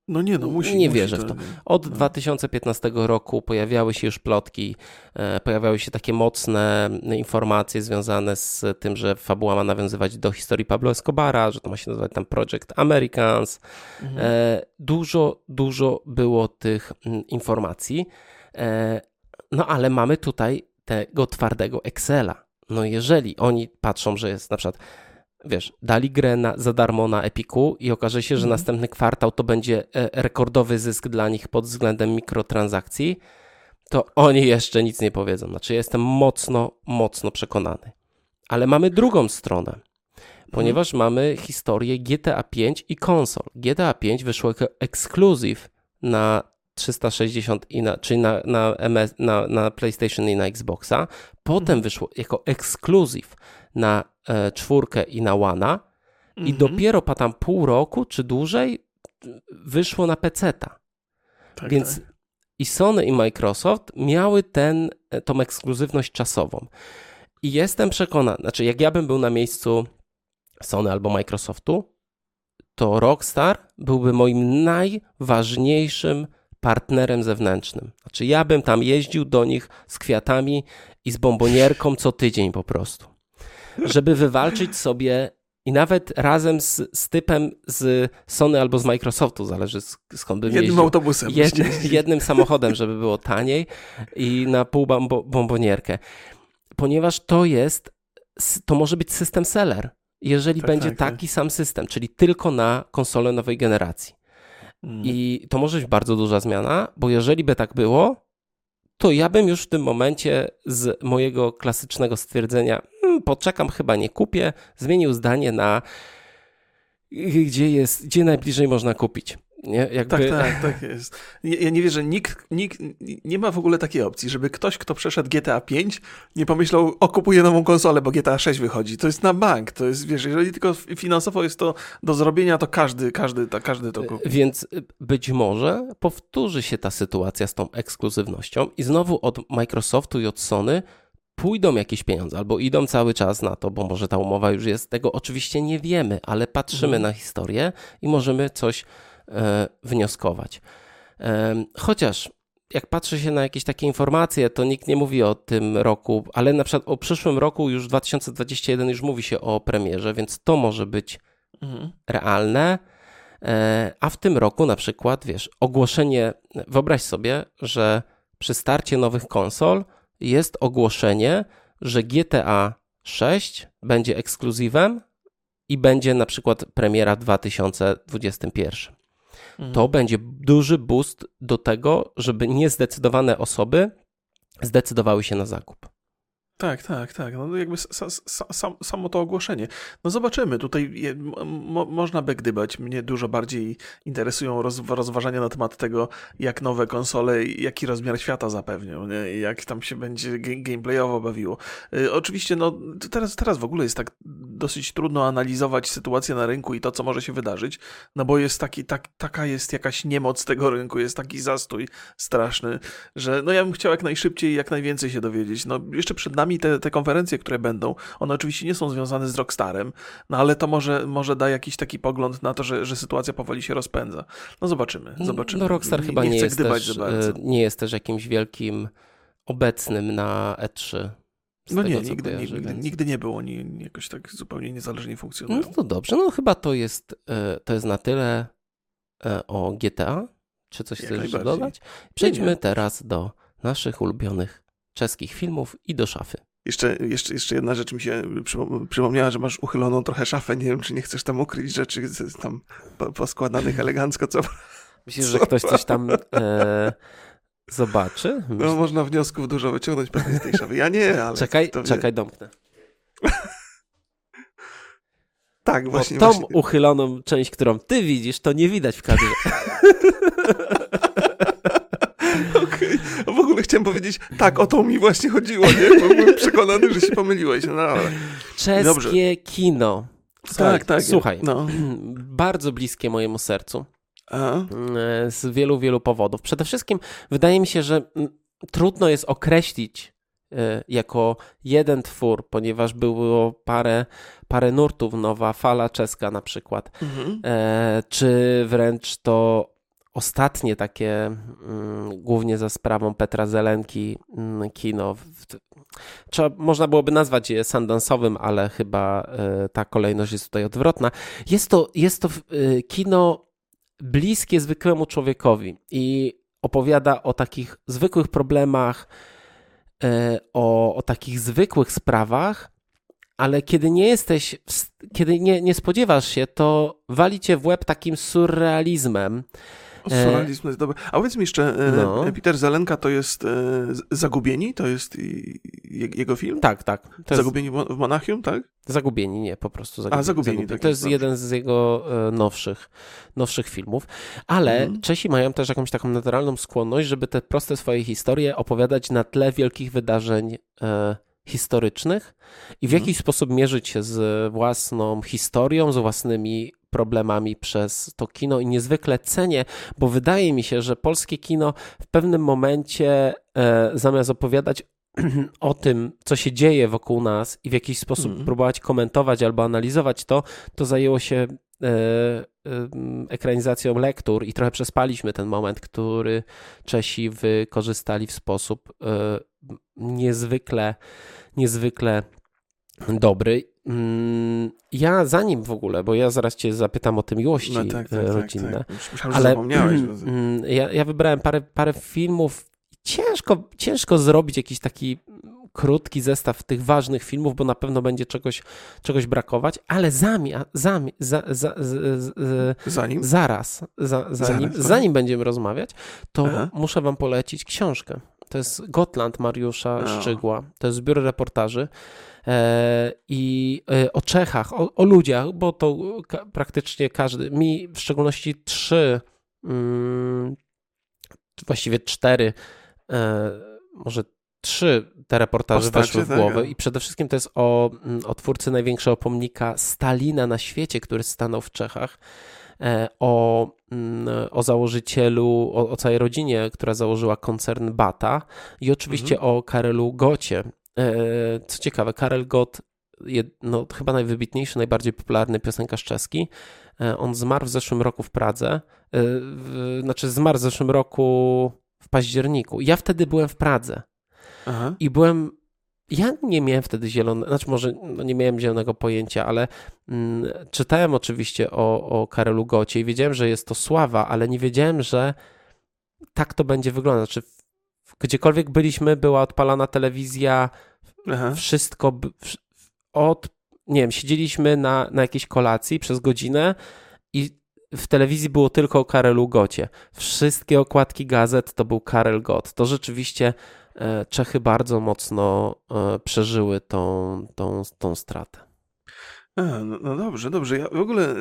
No nie, no musi. Nie musi wierzę w to. Od no. 2015 roku pojawiały się już plotki, e, pojawiały się takie mocne informacje związane z tym, że fabuła ma nawiązywać do historii Pablo Escobara, że to ma się nazywać tam Project Americans. Mhm. E, dużo, dużo było tych informacji. E, no ale mamy tutaj tego twardego Excela. No jeżeli oni patrzą, że jest na przykład wiesz, dali grę na, za darmo na Epiku i okaże się, że Mhm. następny kwartał to będzie e, rekordowy zysk dla nich pod względem mikrotransakcji, to oni jeszcze nic nie powiedzą. Znaczy, ja jestem mocno, mocno przekonany. Ale mamy drugą stronę, ponieważ mamy historię GTA 5 i konsol. GTA 5 wyszło jako ekskluzyw na 360 i na, czyli na, na, MS, na, na PlayStation i na Xboxa. Potem wyszło jako ekskluzyw na e, czwórkę i na One. I Mhm. dopiero po tam pół roku czy dłużej wyszło na PC-ta. Tak, Więc tak. i Sony i Microsoft miały ten, e, tą ekskluzywność czasową. I jestem przekonany, znaczy jak ja bym był na miejscu Sony albo Microsoftu, to Rockstar byłby moim najważniejszym partnerem zewnętrznym. Znaczy ja bym tam jeździł do nich z kwiatami i z bombonierką co tydzień po prostu. Żeby wywalczyć sobie i nawet razem z, z typem z Sony albo z Microsoftu, zależy sk- skąd bym Jednym jeździł. autobusem. Jed, jednym samochodem, żeby było taniej i na pół bombo, bombonierkę. Ponieważ to jest, to może być system seller, jeżeli Tak, będzie tak, tak. taki sam system, czyli tylko na konsolę nowej generacji. Mm. I to może być bardzo duża zmiana, bo jeżeli by tak było, to ja bym już w tym momencie z mojego klasycznego stwierdzenia, "Hmm, poczekam, chyba nie kupię, zmienił zdanie na gdzie jest, gdzie najbliżej można kupić. Nie? Jakby, Tak, tak, tak jest. Ja, ja nie wierzę, nikt, nikt, nie ma w ogóle takiej opcji, żeby ktoś, kto przeszedł GTA 5, nie pomyślał, o kupuję nową konsolę, bo GTA 6 wychodzi. To jest na bank, to jest, wiesz, jeżeli tylko finansowo jest to do zrobienia, to każdy, każdy, to, każdy to kupi. Więc być może powtórzy się ta sytuacja z tą ekskluzywnością i znowu od Microsoftu i od Sony pójdą jakieś pieniądze, albo idą cały czas na to, bo może ta umowa już jest, tego oczywiście nie wiemy, ale patrzymy Mhm. na historię i możemy coś e, wnioskować. E, chociaż jak patrzy się na jakieś takie informacje, to nikt nie mówi o tym roku, ale na przykład o przyszłym roku, już 2021, już mówi się o premierze, więc to może być Mhm. realne. E, A w tym roku na przykład, wiesz, ogłoszenie, wyobraź sobie, że przy starcie nowych konsol jest ogłoszenie, że GTA 6 będzie ekskluzywem i będzie na przykład premiera w 2021. Mhm. To będzie duży boost do tego, żeby niezdecydowane osoby zdecydowały się na zakup. Tak, tak, tak. No jakby sa, sa, sam, samo to ogłoszenie. No zobaczymy. Tutaj je, mo, można by gdybać. Mnie dużo bardziej interesują roz, rozważania na temat tego, jak nowe konsole, jaki rozmiar świata zapewnią, nie? Jak tam się będzie gameplayowo bawiło. Y, oczywiście, no teraz, teraz w ogóle jest tak dosyć trudno analizować sytuację na rynku i to, co może się wydarzyć, no bo jest taki, tak, taka jest jakaś niemoc tego rynku, jest taki zastój straszny, że no ja bym chciał jak najszybciej, jak najwięcej się dowiedzieć. No jeszcze przed nami te, te konferencje, które będą, one oczywiście nie są związane z Rockstarem, no ale to może, może da jakiś taki pogląd na to, że, że sytuacja powoli się rozpędza. No zobaczymy, zobaczymy. No Rockstar chyba nie, chcę jest też, e, nie jest też jakimś wielkim obecnym na E3. z No tego, nie, nigdy, kojarzę, nigdy, więc- nigdy nie było, oni jakoś tak zupełnie niezależnie funkcjonują. No to dobrze, no chyba to jest, e, to jest na tyle e, o GTA. Czy coś Jak chcesz dodać? Przejdźmy nie. teraz do naszych ulubionych czeskich filmów i do szafy. Jeszcze, jeszcze, jeszcze jedna rzecz mi się przypom- przypomniała, że masz uchyloną trochę szafę. Nie wiem, czy nie chcesz tam ukryć rzeczy tam po- poskładanych elegancko, co Myślisz, że ktoś coś tam e, zobaczy? no, można wniosków dużo wyciągnąć pewnie z tej szafy. Ja nie, ale czekaj, to wie. czekaj, domknę. Tak, Bo właśnie. tą właśnie. uchyloną część, którą ty widzisz, to nie widać w kadrze. Okej. A W ogóle chciałem powiedzieć, tak, o to mi właśnie chodziło, nie? Bo byłem przekonany, że się pomyliłeś. No dobra. Czeskie Dobrze. kino. Słuchaj, Tak, tak. Słuchaj, No. bardzo bliskie mojemu sercu. A? e, z wielu, wielu powodów. Przede wszystkim wydaje mi się, że mm, trudno jest określić e, jako jeden twór, ponieważ było parę, parę nurtów, nowa fala czeska na przykład, Mhm. e, czy wręcz to ostatnie takie, mm, głównie za sprawą Petra Zelenki, mm, kino. Trzeba, można byłoby nazwać je sandansowym, ale chyba e, ta kolejność jest tutaj odwrotna. Jest to, jest to e, kino bliskie zwykłemu człowiekowi i opowiada o takich zwykłych problemach, e, o, o takich zwykłych sprawach, ale kiedy nie jesteś, kiedy nie, nie spodziewasz się, to wali cię w łeb takim surrealizmem. Surrealizm jest dobry. A powiedz mi jeszcze, no. Peter Zelenka to jest Zagubieni? To jest jego film? Tak, tak. Zagubieni jest... w Monachium, tak? Zagubieni, nie, po prostu Zagubieni. A, Zagubieni. zagubieni. Tak to jest dobrze. jeden z jego nowszych, nowszych filmów. Ale mm. Czesi mają też jakąś taką naturalną skłonność, żeby te proste swoje historie opowiadać na tle wielkich wydarzeń e, historycznych i w mhm. jakiś sposób mierzyć się z własną historią, z własnymi problemami przez to kino i niezwykle cenię, bo wydaje mi się, że polskie kino w pewnym momencie e, zamiast opowiadać o tym, co się dzieje wokół nas i w jakiś sposób mm. próbować komentować albo analizować to, to zajęło się e, e, ekranizacją lektur i trochę przespaliśmy ten moment, który Czesi wykorzystali w sposób e, niezwykle, niezwykle dobry. Mm, ja zanim w ogóle, bo ja zaraz cię zapytam o te miłości no tak, tak, rodzinne, tak, tak. Myślałem, ale zapomniałeś. Mm, ja, ja wybrałem parę, parę filmów. Ciężko, ciężko zrobić jakiś taki krótki zestaw tych ważnych filmów, bo na pewno będzie czegoś, czegoś brakować, ale zami, zami, za, za, za, zanim? zaraz, za, zanim, zaraz, zanim będziemy rozmawiać, to Aha. muszę wam polecić książkę. To jest Gotland Mariusza no. Szczygła. To jest zbiór reportaży i e, o Czechach, o, o, ludziach, bo to praktycznie każdy, mi w szczególności trzy, mm, właściwie cztery, e, może trzy te reportaże Postacie, weszły w tak, głowę i przede wszystkim to jest o, mm, o twórcy największego pomnika Stalina na świecie, który stanął w Czechach. E, o, mm, o założycielu, o, o, całej rodzinie, która założyła koncern Bata i oczywiście mhm. o Karelu Gocie. E, co ciekawe, Karel Gott, no, chyba najwybitniejszy, najbardziej popularny piosenkarz czeski. E, on zmarł w zeszłym roku w Pradze. Znaczy, zmarł w zeszłym roku w październiku. Ja wtedy byłem w Pradze. Aha. I byłem ja nie miałem wtedy zielonego, znaczy może no nie miałem zielonego pojęcia, ale mm, czytałem oczywiście o, o Karelu Gocie i wiedziałem, że jest to sława, ale nie wiedziałem, że tak to będzie wyglądać. Znaczy, gdziekolwiek byliśmy, była odpalana telewizja, Aha. wszystko w, od, nie wiem, siedzieliśmy na, na jakiejś kolacji przez godzinę i w telewizji było tylko o Karelu Gocie. Wszystkie okładki gazet to był Karel Gott. To rzeczywiście E, Czechy bardzo mocno e, przeżyły tą, tą, tą stratę. A, no, no, dobrze, dobrze. Ja w ogóle e,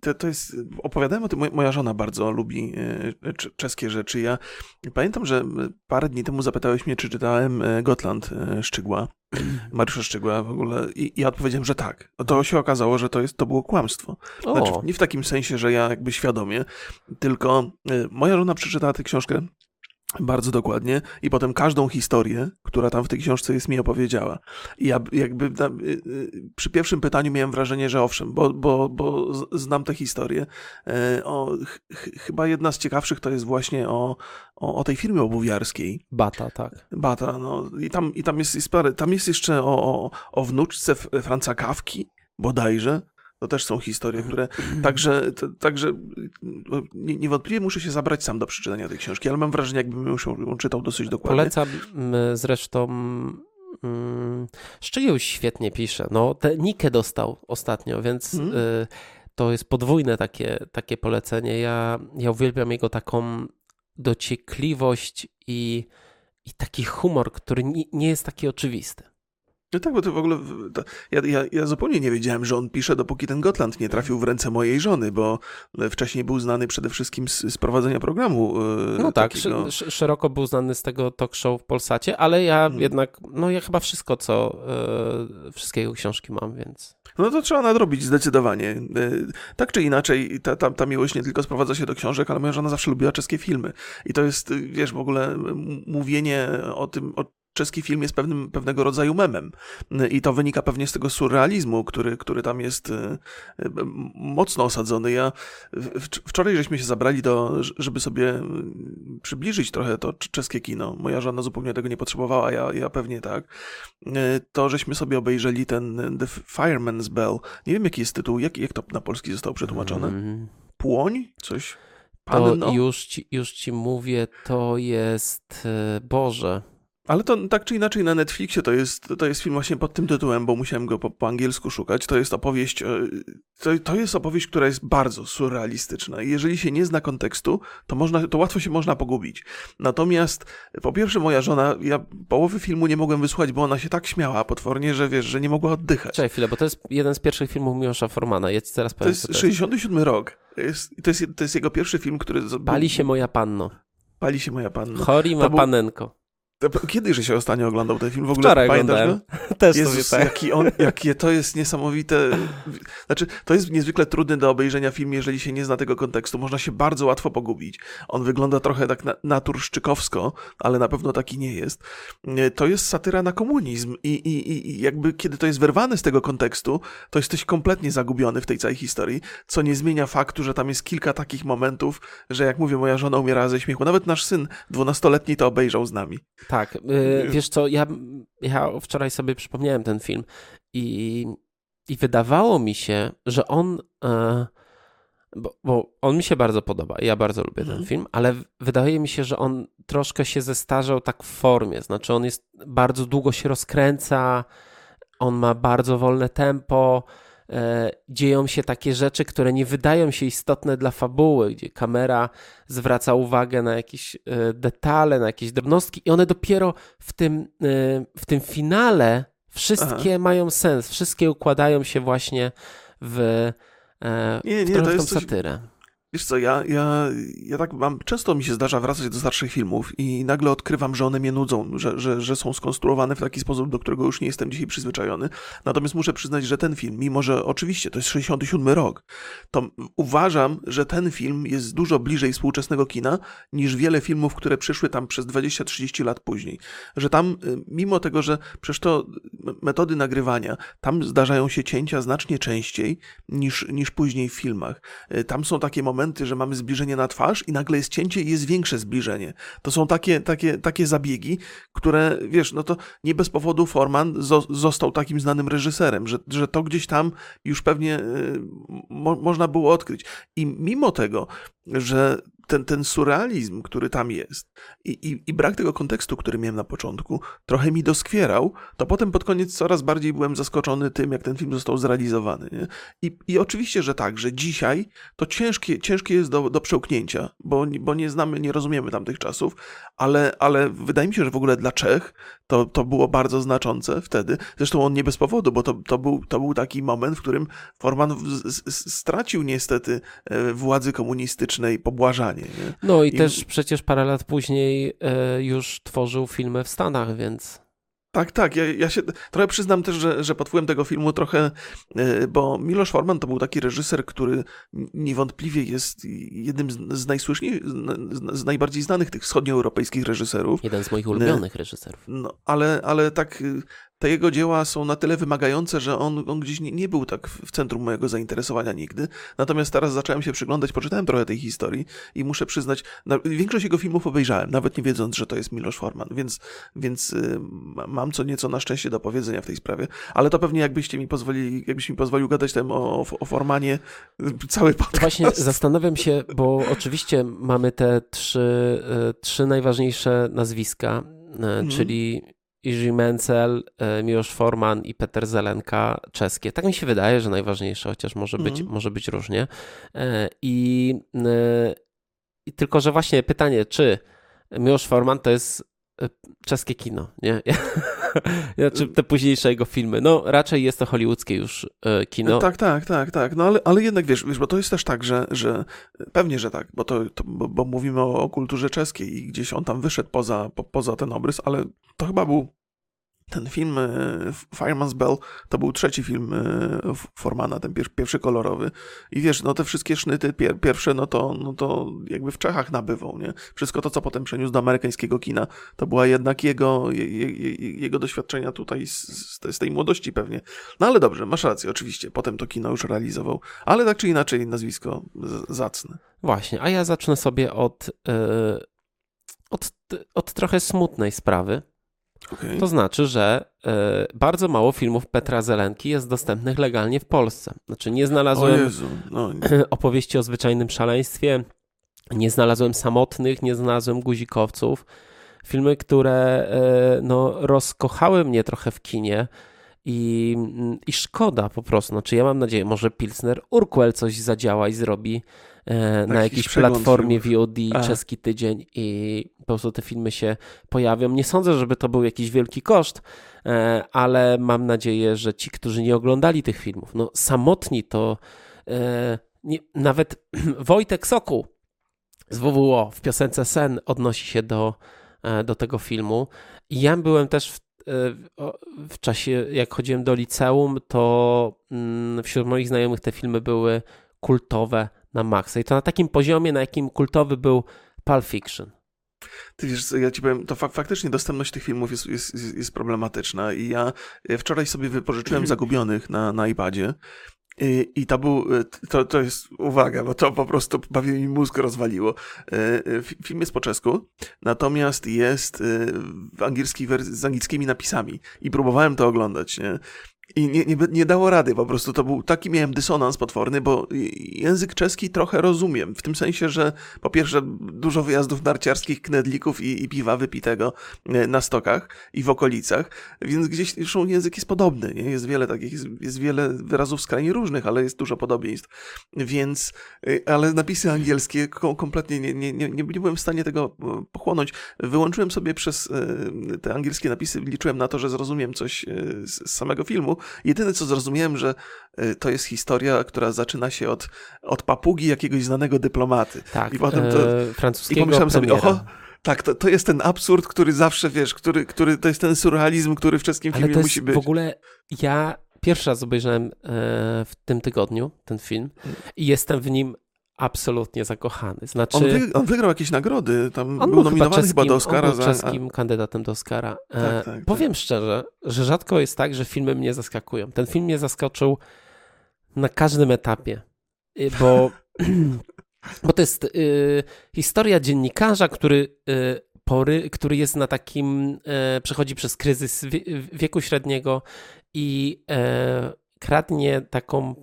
to, to jest. Opowiadałem o tym, moja żona bardzo lubi czeskie rzeczy. Ja pamiętam, że parę dni temu zapytałeś mnie, czy czytałem Gotland Szczygła, Mariusza Szczygła w ogóle. I ja odpowiedziałem, że tak. To się okazało, że to, jest, to było kłamstwo. Znaczy, nie w takim sensie, że ja jakby świadomie, tylko moja żona przeczytała tę książkę bardzo dokładnie i potem każdą historię, która tam w tej książce jest, mi opowiedziała. I ja jakby y, y, przy pierwszym pytaniu miałem wrażenie, że owszem, bo, bo, bo znam tę historię. E, o, ch chyba jedna z ciekawszych to jest właśnie o, o, o, tej firmie obuwiarskiej. Bata, tak. Bata, no i tam, i tam jest, jest parę, tam jest jeszcze o, o, o wnuczce Franca Kawki, bodajże, to też są historie, które. Także, to, także no, niewątpliwie muszę się zabrać sam do przeczytania tej książki, ale mam wrażenie, jakbym ją czytał dosyć dokładnie. Polecam zresztą. Mm, świetnie pisze. No, te Nikę dostał ostatnio, więc mm. y, to jest podwójne takie, takie polecenie. Ja, ja uwielbiam jego taką dociekliwość i, i taki humor, który nie, nie jest taki oczywisty. No tak, bo to w ogóle. To, ja, ja, ja zupełnie nie wiedziałem, że on pisze, dopóki ten Gotland nie trafił w ręce mojej żony, bo wcześniej był znany przede wszystkim z, z prowadzenia programu. E, no tak, takiego... szeroko był znany z tego talk show w Polsacie, ale ja hmm. jednak, no ja chyba wszystko, co. Yy, wszystkie jego książki mam, więc. No to trzeba nadrobić zdecydowanie. E, tak czy inaczej, ta, ta, ta miłość nie tylko sprowadza się do książek, ale moja żona zawsze lubiła czeskie filmy. I to jest, wiesz, w ogóle mówienie o tym, o czeski film jest pewnym, pewnego rodzaju memem. I to wynika pewnie z tego surrealizmu, który, który tam jest e, e, mocno osadzony. Ja wczoraj żeśmy się zabrali do, żeby sobie przybliżyć trochę to czeskie kino. Moja żona zupełnie tego nie potrzebowała, ja, ja pewnie tak. E, to żeśmy sobie obejrzeli ten The Fireman's Bell. Nie wiem jaki jest tytuł, jak, jak to na polski zostało przetłumaczone? Mm. Płoń? Coś? Panno? To już ci, już ci mówię, to jest Boże. Ale to tak czy inaczej na Netflixie to jest, to jest film właśnie pod tym tytułem, bo musiałem go po, po angielsku szukać. To jest opowieść, e, to, to jest opowieść, która jest bardzo surrealistyczna. I jeżeli się nie zna kontekstu, to, można, to łatwo się można pogubić. Natomiast po pierwsze moja żona, ja połowy filmu nie mogłem wysłuchać, bo ona się tak śmiała potwornie, że wiesz, że nie mogła oddychać. Czekaj chwilę, bo to jest jeden z pierwszych filmów Miłosza Formana. Ja ci teraz powiem, to jest 67 rok. To jest, to, jest, to jest jego pierwszy film, który... Pali się moja panno. Pali się moja panno. Chori ma był... panenko. Kiedy że się ostatnio oglądał ten film? W ogóle Wczoraj oglądałem. Go? Też Jezus, tak. jaki on, jakie to jest niesamowite. Znaczy, to jest niezwykle trudny do obejrzenia film, jeżeli się nie zna tego kontekstu. Można się bardzo łatwo pogubić. On wygląda trochę tak na, naturszczykowsko, ale na pewno taki nie jest. To jest satyra na komunizm i, i, i jakby kiedy to jest wyrwane z tego kontekstu, to jesteś kompletnie zagubiony w tej całej historii, co nie zmienia faktu, że tam jest kilka takich momentów, że jak mówię, moja żona umierała ze śmiechu. Nawet nasz syn dwunastoletni to obejrzał z nami. Tak, yy, wiesz co, ja, ja wczoraj sobie przypomniałem ten film i, i wydawało mi się, że on, yy, bo, bo, on mi się bardzo podoba, ja bardzo lubię ten mhm. film, ale wydaje mi się, że on troszkę się zestarzał tak w formie, znaczy on jest, bardzo długo się rozkręca, on ma bardzo wolne tempo, E, dzieją się takie rzeczy, które nie wydają się istotne dla fabuły, gdzie kamera zwraca uwagę na jakieś e, detale, na jakieś drobnostki i one dopiero w tym, e, w tym finale wszystkie Aha. mają sens, wszystkie układają się właśnie w, nie, nie, w to jest satyrę. Wiesz co, ja, ja, ja tak mam, często mi się zdarza wracać do starszych filmów i nagle odkrywam, że one mnie nudzą, że, że, że są skonstruowane w taki sposób, do którego już nie jestem dzisiaj przyzwyczajony. Natomiast muszę przyznać, że ten film, mimo że oczywiście to jest 67 rok, to uważam, że ten film jest dużo bliżej współczesnego kina niż wiele filmów, które przyszły tam przez 20-30 lat później. Że tam, y, mimo tego, że przecież to metody nagrywania, tam zdarzają się cięcia znacznie częściej niż, niż później w filmach. Y, tam są takie momenty, momenty, że mamy zbliżenie na twarz i nagle jest cięcie i jest większe zbliżenie. To są takie, takie, takie zabiegi, które, wiesz, no to nie bez powodu Forman zo został takim znanym reżyserem, że, że to gdzieś tam już pewnie y, mo można było odkryć. I mimo tego, że ten, ten surrealizm, który tam jest i, i, i, brak tego kontekstu, który miałem na początku, trochę mi doskwierał, to potem pod koniec coraz bardziej byłem zaskoczony tym, jak ten film został zrealizowany. Nie? I, I oczywiście, że tak, że dzisiaj to ciężkie, ciężkie jest do, do przełknięcia, bo, bo nie znamy, nie rozumiemy tamtych czasów, ale, ale wydaje mi się, że w ogóle dla Czech to, to było bardzo znaczące wtedy. Zresztą on nie bez powodu, bo to, to, był, to był taki moment, w którym Forman stracił niestety e, komunistycznej pobłażanie. Nie? No i, I też przecież parę lat później e, już tworzył filmy w Stanach, więc... Tak, tak. Ja, ja się trochę przyznam też, że, że pod wpływem tego filmu trochę, e, bo Miloš Forman to był taki reżyser, który niewątpliwie jest jednym z, najsłyszniejszych, z, z, najbardziej znanych tych wschodnioeuropejskich reżyserów. Jeden z moich ulubionych reżyserów. No, ale, ale tak te jego dzieła są na tyle wymagające, że on, on gdzieś nie, nie, był tak w centrum mojego zainteresowania nigdy. Natomiast teraz zacząłem się przyglądać, poczytałem trochę tej historii i muszę przyznać, na, większość jego filmów obejrzałem, nawet nie wiedząc, że to jest Miloš Forman, więc, więc y, mam co nieco na szczęście do powiedzenia w tej sprawie. Ale to pewnie jakbyście mi pozwolili, jakbyś mi pozwolił gadać tam o, o, o Formanie y, cały podcast. Właśnie zastanawiam się, bo oczywiście mamy te trzy, y, trzy najważniejsze nazwiska, mhm. czyli Iży Mencel, e, Miłosz Forman i Peter Zelenka czeskie. Tak mi się wydaje, że najważniejsze, chociaż może być, mm. może być różnie. E, I, e, I tylko, że właśnie pytanie, czy Miłosz Forman to jest czeskie kino, nie? Znaczy te późniejsze jego filmy. No, raczej jest to hollywoodzkie już kino. Tak, tak, tak, tak. No ale, ale jednak wiesz, wiesz, bo to jest też tak, że, że pewnie, że tak, bo to, to bo, bo, mówimy o, o, kulturze czeskiej i gdzieś on tam wyszedł poza, po, poza ten obrys, ale to chyba był ten film e, Fireman's Bell to był trzeci film e, Formana, ten pierwszy kolorowy. I wiesz, no te wszystkie sznyty pierwsze, no to, no to jakby w Czechach nabywał, nie? Wszystko to, co potem przeniósł do amerykańskiego kina, to była jednak jego, je, je, jego doświadczenia tutaj z, z, tej młodości pewnie. No ale dobrze, masz rację, oczywiście, potem to kino już realizował, ale tak czy inaczej nazwisko zacne. Właśnie, a ja zacznę sobie od, yy, od, od trochę smutnej sprawy. Okay. To znaczy, że y, bardzo mało filmów Petra Zelenki jest dostępnych legalnie w Polsce. Znaczy, nie znalazłem no. opowieści o zwyczajnym szaleństwie, nie znalazłem samotnych, nie znalazłem guzikowców. Filmy, które e, no, rozkochały mnie trochę w kinie. I, I szkoda po prostu. Znaczy, ja mam nadzieję, może Pilsner Urquell coś zadziała i zrobi e, na jakiejś platformie VOD A. czeski tydzień i po prostu te filmy się pojawią. Nie sądzę, żeby to był jakiś wielki koszt, e, ale mam nadzieję, że ci, którzy nie oglądali tych filmów, no samotni to e, nie, nawet Wojtek Soku z WWO w piosence Sen odnosi się do, e, do tego filmu. I ja byłem też w, w czasie, jak chodziłem do liceum, to mm, wśród moich znajomych te filmy były kultowe na maksa. I to na takim poziomie, na jakim kultowy był Pulp Fiction. Ty wiesz, ja ci powiem, to fak faktycznie dostępność tych filmów jest, jest, jest problematyczna i ja wczoraj sobie wypożyczyłem Zagubionych na, na iPadzie i, I to był, to, to jest, uwaga, bo to po prostu prawie mi mózg rozwaliło. E, film jest po czesku, natomiast jest e, w angielskiej z angielskimi napisami i próbowałem to oglądać, nie? I nie, nie, nie dało rady, po prostu to był taki miałem dysonans potworny, bo język czeski trochę rozumiem, w tym sensie, że po pierwsze dużo wyjazdów narciarskich, knedlików i, i piwa wypitego e, na stokach i w okolicach, więc gdzieś zresztą język jest podobny, nie? jest wiele takich, jest, jest wiele wyrazów skrajnie różnych, ale jest dużo podobieństw, więc, e, ale napisy angielskie kompletnie nie, nie, nie, nie byłem w stanie tego e, pochłonąć. Wyłączyłem sobie przez te angielskie napisy, liczyłem na to, że zrozumiem coś z samego filmu, Jedyne co zrozumiałem, że y, to jest historia, która zaczyna się od, od papugi jakiegoś znanego dyplomaty. Tak, I potem to, e, francuskiego I pomyślałem sobie, oho, tak, to, to jest ten absurd, który zawsze, wiesz, który, który to jest ten surrealizm, który w czeskim Ale filmie to jest musi być. w ogóle, ja pierwszy raz obejrzałem e, w tym tygodniu ten film i jestem w nim absolutnie zakochany. Znaczy, on, wy, on wygrał jakieś nagrody, tam on był, nominowany chyba, czeskim, chyba do Oscara. On był czeskim za... kandydatem do Oscara. Tak, e, tak, powiem tak. szczerze, że rzadko jest tak, że filmy mnie zaskakują. Ten film mnie zaskoczył na każdym etapie, y, bo, bo to jest y, historia dziennikarza, który y, pory, który jest na takim, y, przechodzi przez kryzys wieku średniego i e, kradnie taką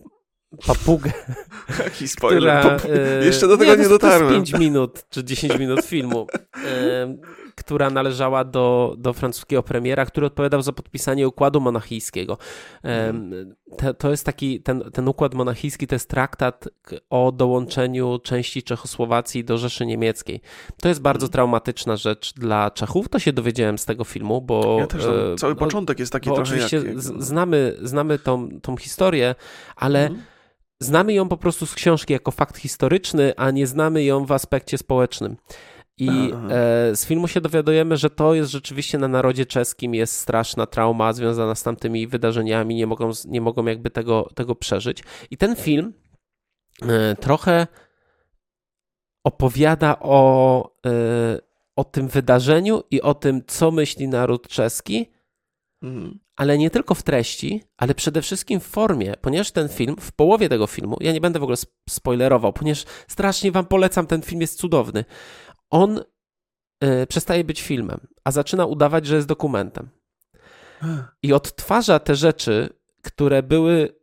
papugę. Jaki spoiler. Która, e, Jeszcze do tego nie, nie dotarłem. To jest 5 minut czy 10 minut filmu, e, która należała do, do francuskiego premiera, który odpowiadał za podpisanie układu monachijskiego. E, to, to jest taki, ten, ten układ monachijski to jest traktat o dołączeniu części Czechosłowacji do Rzeszy Niemieckiej. To jest bardzo traumatyczna rzecz dla Czechów, to się dowiedziałem z tego filmu, bo... Ja też e, cały początek jest taki trochę oczywiście jak... znamy, znamy tą, tą historię, ale... Mhm Znamy ją po prostu z książki jako fakt historyczny, a nie znamy ją w aspekcie społecznym. I e, z filmu się dowiadujemy, że to jest rzeczywiście na narodzie czeskim jest straszna trauma związana z tamtymi wydarzeniami, nie mogą, nie mogą jakby tego, tego przeżyć. I ten film e, trochę opowiada o, e, o tym wydarzeniu i o tym, co myśli naród czeski, mhm ale nie tylko w treści, ale przede wszystkim w formie, ponieważ ten film, w połowie tego filmu, ja nie będę w ogóle spoilerował, ponieważ strasznie wam polecam, ten film jest cudowny. On y, przestaje być filmem, a zaczyna udawać, że jest dokumentem. I odtwarza te rzeczy, które były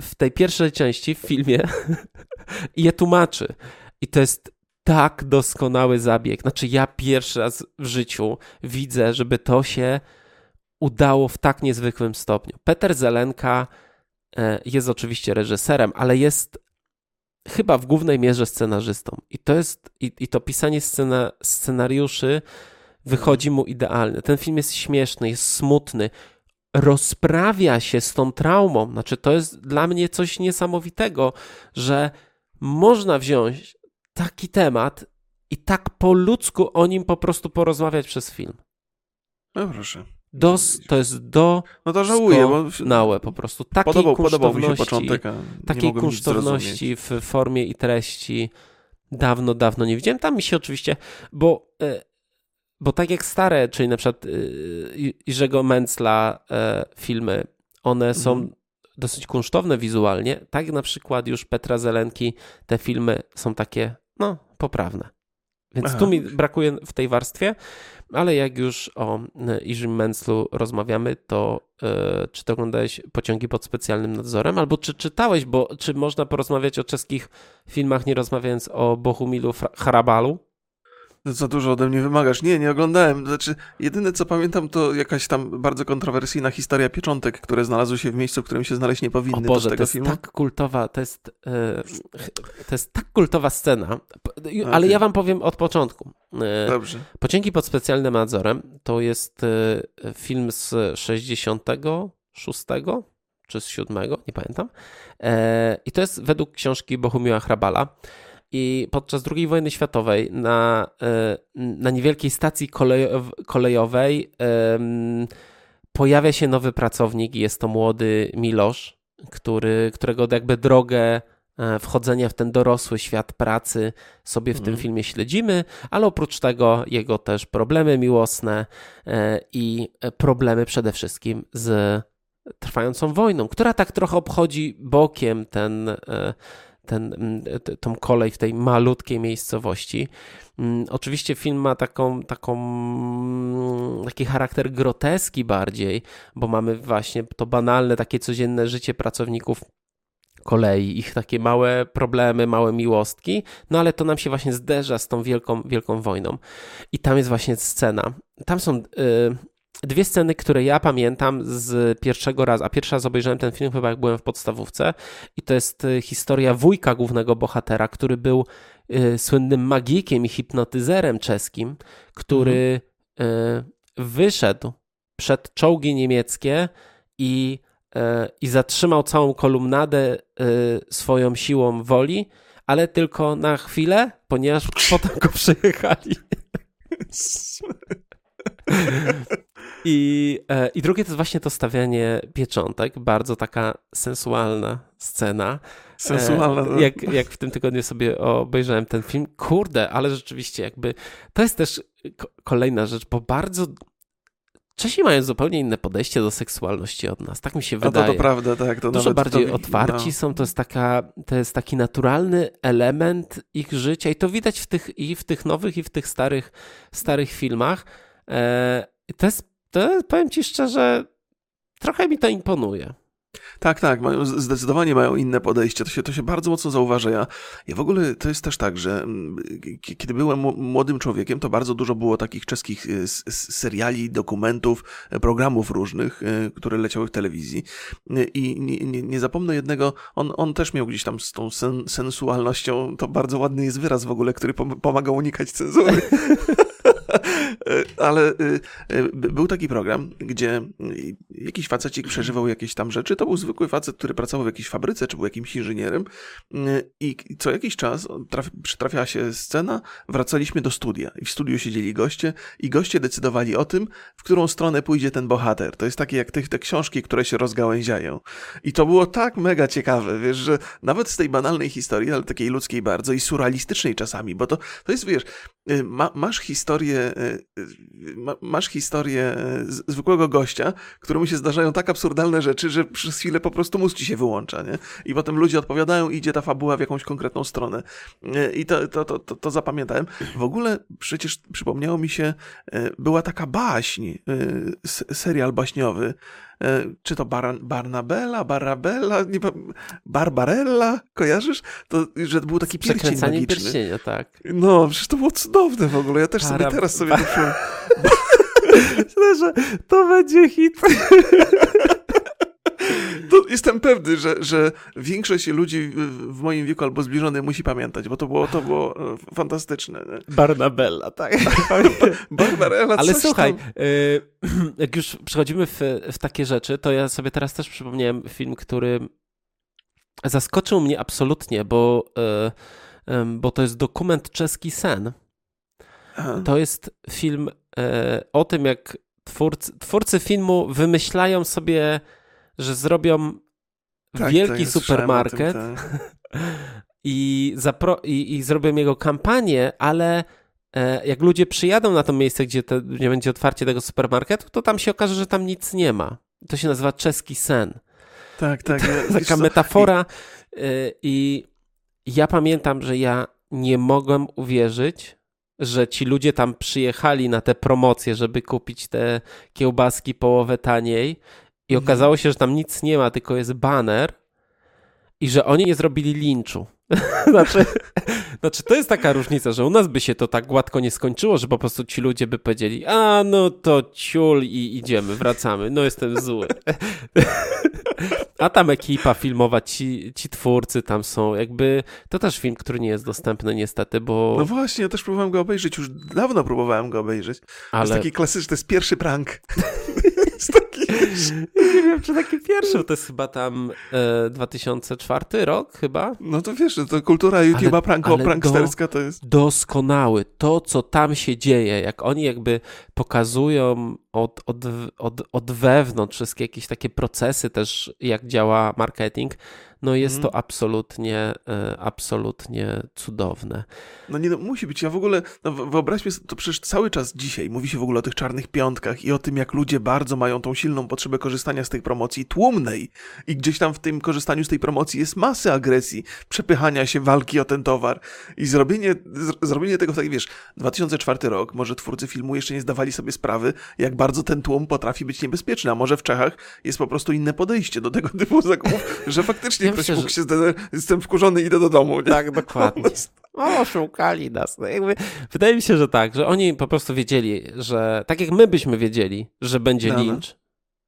w tej pierwszej części w filmie i je tłumaczy. I to jest tak doskonały zabieg. Znaczy, ja pierwszy raz w życiu widzę, żeby to się udało w tak niezwykłym stopniu. Peter Zelenka e, jest oczywiście reżyserem, ale jest chyba w głównej mierze scenarzystą. I to jest, i, i to pisanie scena, scenariuszy wychodzi mu idealnie. Ten film jest śmieszny, jest smutny, rozprawia się z tą traumą. Znaczy, to jest dla mnie coś niesamowitego, że można wziąć taki temat i tak po ludzku o nim po prostu porozmawiać przez film. No proszę. Dos, to jest do. No to żałuję, bo. Nałe po prostu. Takiej podobał, podobał mi się początek. takiej kunsztowności w formie i treści dawno, dawno nie widziałem. Tam mi się oczywiście, bo, e, bo tak jak stare, czyli na przykład e, Jerzego Mencla e, filmy, one są mhm. dosyć kunsztowne wizualnie. Tak na przykład już Petra Zelenki, te filmy są takie, no, poprawne. Więc Aha. tu mi brakuje w tej warstwie. Ale jak już o Iżym Menslu rozmawiamy, to yy, czy to oglądałeś pociągi pod specjalnym nadzorem, albo czy czytałeś, bo czy można porozmawiać o czeskich filmach, nie rozmawiając o Bohumilu Harabalu? Za dużo ode mnie wymagasz. Nie, nie oglądałem. Znaczy, jedyne co pamiętam to jakaś tam bardzo kontrowersyjna historia pieczątek, które znalazły się w miejscu, w którym się znaleźć nie powinny. O Boże, to, to jest filmu? tak kultowa, to jest, e, to jest tak kultowa scena, ale Okay. ja wam powiem od początku. E, Dobrze. Pociągi pod specjalnym nadzorem to jest e, film z 66 czy z 7, nie pamiętam. I to jest według książki Bohumiła Hrabala. I podczas II wojny światowej na, e, na niewielkiej stacji kolejow, kolejowej pojawia się nowy pracownik i jest to młody Milosz, który, którego jakby drogę e, wchodzenia w ten dorosły świat pracy sobie w tym Mhm. filmie śledzimy, ale oprócz tego jego też problemy miłosne e, i problemy przede wszystkim z trwającą wojną, która tak trochę obchodzi bokiem ten, e, ten, mm, tą kolej w tej malutkiej miejscowości. Mm, Oczywiście film ma taką, taką, mm, taki charakter groteski bardziej, bo mamy właśnie to banalne, takie codzienne życie pracowników kolei, ich takie małe problemy, małe miłostki, no ale to nam się właśnie zderza z tą wielką, wielką wojną. I tam jest właśnie scena. Tam są y, dwie sceny, które ja pamiętam z pierwszego razu, a pierwszy raz obejrzałem ten film chyba jak byłem w podstawówce i to jest y, historia wujka głównego bohatera, który był y, słynnym magikiem i hipnotyzerem czeskim, który y, wyszedł przed czołgi niemieckie i, y, i zatrzymał całą kolumnadę y, swoją siłą woli, ale tylko na chwilę, ponieważ potem go przejechali. I, e, I drugie to jest właśnie to stawianie pieczątek, bardzo taka sensualna scena. Sensualna. E. Jak, jak w tym tygodniu sobie obejrzałem ten film. Kurde, ale rzeczywiście jakby to jest też ko- kolejna rzecz, bo bardzo Czesi mają zupełnie inne podejście do seksualności od nas, tak mi się A to, wydaje. to prawda, tak. To Dużo bardziej to, otwarci no. są, to jest, taka, to jest taki naturalny element ich życia i to widać w tych, i w tych nowych, i w tych starych, starych filmach. E, to jest, to powiem ci szczerze, trochę mi to imponuje. Tak, tak, mają, zdecydowanie mają inne podejście. To się, to się bardzo mocno zauważa. Ja, ja w ogóle to jest też tak, że mm, kiedy byłem młodym człowiekiem, to bardzo dużo było takich czeskich y, seriali, dokumentów, e, programów różnych, e, które leciały w telewizji. E, I nie, nie, nie zapomnę jednego, on, on też miał gdzieś tam z tą sen, sensualnością, to bardzo ładny jest wyraz w ogóle, który pom- pomaga unikać cenzury. E, Ale y, by- był taki program, gdzie jakiś facecik przeżywał jakieś tam rzeczy. To był zwykły facet, który pracował w jakiejś fabryce, czy był jakimś inżynierem. I co jakiś czas traf, przytrafiała się scena, wracaliśmy do studia. I w studiu siedzieli goście, i goście decydowali o tym, w którą stronę pójdzie ten bohater. To jest takie jak te, te książki, które się rozgałęziają. I to było tak mega ciekawe, wiesz, że nawet z tej banalnej historii, ale takiej ludzkiej bardzo i surrealistycznej czasami, bo to, to jest, wiesz, ma, masz historię, masz historię z- zwykłego gościa, któremu się zdarzają tak absurdalne rzeczy, że przez chwilę po prostu mózg ci się wyłącza, nie? I potem ludzie odpowiadają i idzie ta fabuła w jakąś konkretną stronę. Y, I to, to, to, to, to zapamiętałem. W ogóle przecież przypomniało mi się, y, była taka baśń, serial baśniowy, E, czy to Bar Barnabella, Barabella, nie Barbarella, kojarzysz? To, że był taki pierścień magiczny. pierścienia, tak. No, przecież to było cudowne w ogóle. Ja też sobie Para- teraz sobie to. Myślę, że to będzie hit. To jestem pewny, że, że większość ludzi w- moim wieku albo zbliżonej musi pamiętać, bo to było, to było e, fantastyczne. nie? Barnabella, tak. Barbarella, Ale słuchaj, tam. y, jak już przechodzimy w, w takie rzeczy, to ja sobie teraz też przypomniałem film, który zaskoczył mnie absolutnie, bo, ym, bo to jest dokument Czeski Sen. Aha. To jest film o tym, jak twórcy, twórcy filmu wymyślają sobie, że zrobią Tak, wielki o tym, supermarket tak. i, zapro- i, i zrobią jego kampanię, ale e, jak ludzie przyjadą na to miejsce, gdzie, te, gdzie będzie otwarcie tego supermarketu, to tam się okaże, że tam nic nie ma. To się nazywa czeski sen. Tak, tak. wiesz Taka metafora e, i ja pamiętam, że ja nie mogłem uwierzyć, że ci ludzie tam przyjechali na te promocje, żeby kupić te kiełbaski połowę taniej i Mhm. okazało się, że tam nic nie ma, tylko jest baner i że oni nie zrobili linczu. znaczy, znaczy, to jest taka różnica, że u nas by się to tak gładko nie skończyło, że po prostu ci ludzie by powiedzieli, a no to ciul i idziemy, wracamy, no jestem zły. A tam ekipa filmowa, ci, ci twórcy tam są, jakby to też film, który nie jest dostępny niestety, bo... No właśnie, ja też próbowałem go obejrzeć, już dawno próbowałem go obejrzeć. Ale... To jest taki klasyczny, to jest pierwszy prank. taki... Nie wiem, czy taki pierwszy, to jest chyba tam e, 2004 rok chyba. No to wiesz, to kultura YouTube'a prankowo-pranksterska to jest... Doskonały. To, co tam się dzieje, jak oni jakby pokazują od, od, od, od wewnątrz wszystkie jakieś takie procesy też, jak działa marketing, no jest mm. to absolutnie, e, absolutnie cudowne. No nie, no, musi być. Ja w ogóle, no wyobraźmy sobie, to przecież cały czas dzisiaj mówi się w ogóle o tych czarnych piątkach i o tym, jak ludzie bardzo mają tą silną potrzebę korzystania z tej promocji tłumnej i gdzieś tam w tym korzystaniu z tej promocji jest masy agresji, przepychania się, walki o ten towar i zrobienie, zrobienie tego tak, wiesz, 2004 rok, może twórcy filmu jeszcze nie zdawali sobie sprawy, jak bardzo ten tłum potrafi być niebezpieczny, a może w Czechach jest po prostu inne podejście do tego typu zakupów, że faktycznie ja ktoś myślę, mógł że... się jestem wkurzony, idę do domu. Nie? Tak, dokładnie. O, szukali nas. No jakby, wydaje mi się, że tak, że oni po prostu wiedzieli, że tak jak my byśmy wiedzieli, że będzie no, lincz,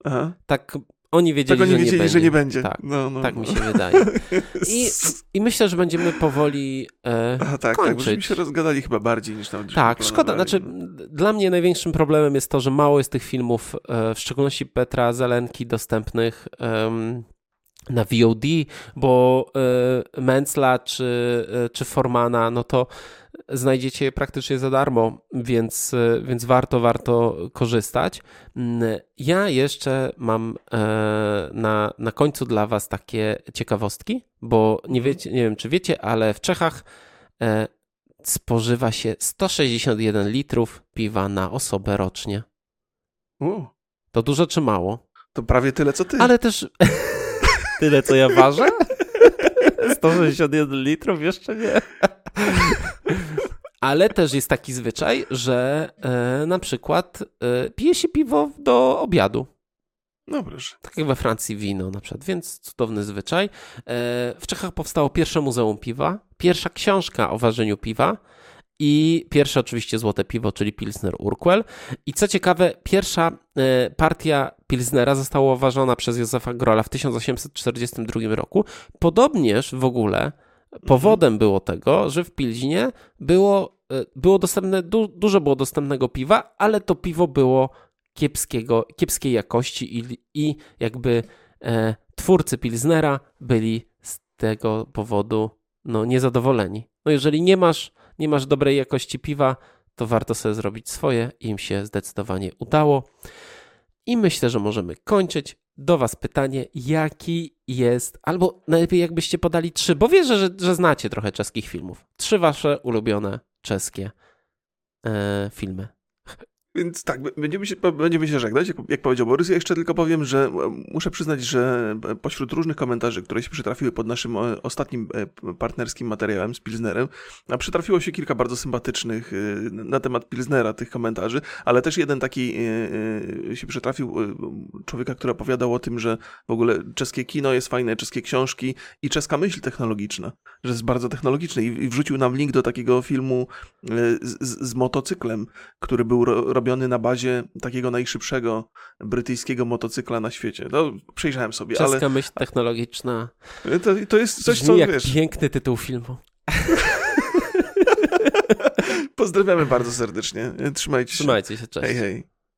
Aha. tak oni wiedzieli, tak że, wiedzieli nie że nie będzie. Tak, no, no, tak no. mi się wydaje. I, I, myślę, że będziemy powoli e, A, tak, kończyć. tak, się rozgadali chyba bardziej niż tam Tak, szkoda. Znaczy, dla mnie największym problemem jest to, że mało jest tych filmów, e, w szczególności Petra Zelenki, dostępnych na VOD, bo y, Mencla czy, y, czy Formana, no to znajdziecie je praktycznie za darmo, więc, więc warto, warto korzystać. Mm, ja jeszcze mam na, na końcu dla Was takie ciekawostki, bo nie, mhm. wiecie, nie wiem, czy wiecie, ale w Czechach spożywa się 161 litrów piwa na osobę rocznie. To dużo czy mało? To prawie tyle, co ty. Ale też... Tyle, co ja ważę? 161 litrów? Jeszcze nie. Ale też jest taki zwyczaj, że e, na przykład e, pije się piwo do obiadu. No proszę. Tak jak we Francji wino na przykład, więc cudowny zwyczaj. E, w Czechach powstało pierwsze muzeum piwa, pierwsza książka o ważeniu piwa i pierwsze oczywiście złote piwo, czyli Pilsner Urquell. I co ciekawe, pierwsza e, partia Pilsnera została uważana przez Józefa Grola w 1842 roku. Podobnież w ogóle powodem było tego, że w Pilźnie było, e, było dostępne, du, dużo było dostępnego piwa, ale to piwo było kiepskiego, kiepskiej jakości i, i jakby e, twórcy Pilsnera byli z tego powodu no, niezadowoleni. No jeżeli nie masz nie masz dobrej jakości piwa, to warto sobie zrobić swoje. Im się zdecydowanie udało. I myślę, że możemy kończyć. Do Was pytanie, jaki jest, albo najlepiej jakbyście podali trzy, bo wierzę, że, że znacie trochę czeskich filmów. Trzy Wasze ulubione czeskie e, filmy. Więc tak, będziemy się, będziemy się żegnać, jak, jak powiedział Borys. Ja jeszcze tylko powiem, że muszę przyznać, że pośród różnych komentarzy, które się przytrafiły pod naszym e, ostatnim e, partnerskim materiałem z Pilsnerem, przytrafiło się kilka bardzo sympatycznych na temat Pilsnera tych komentarzy, ale też jeden taki się przytrafił człowieka, który opowiadał o tym, że w ogóle czeskie kino jest fajne, czeskie książki i czeska myśl technologiczna, że jest bardzo technologiczny i wrzucił nam link do takiego filmu z, z motocyklem, który był robiony robiony na bazie takiego najszybszego brytyjskiego motocykla na świecie. No, przejrzałem sobie, Czeska ale... myśl technologiczna. To, to jest coś, Brzmi co, jak wiesz... piękny tytuł filmu. Pozdrawiamy bardzo serdecznie. Trzymajcie się. Trzymajcie się, cześć. Hej, hej.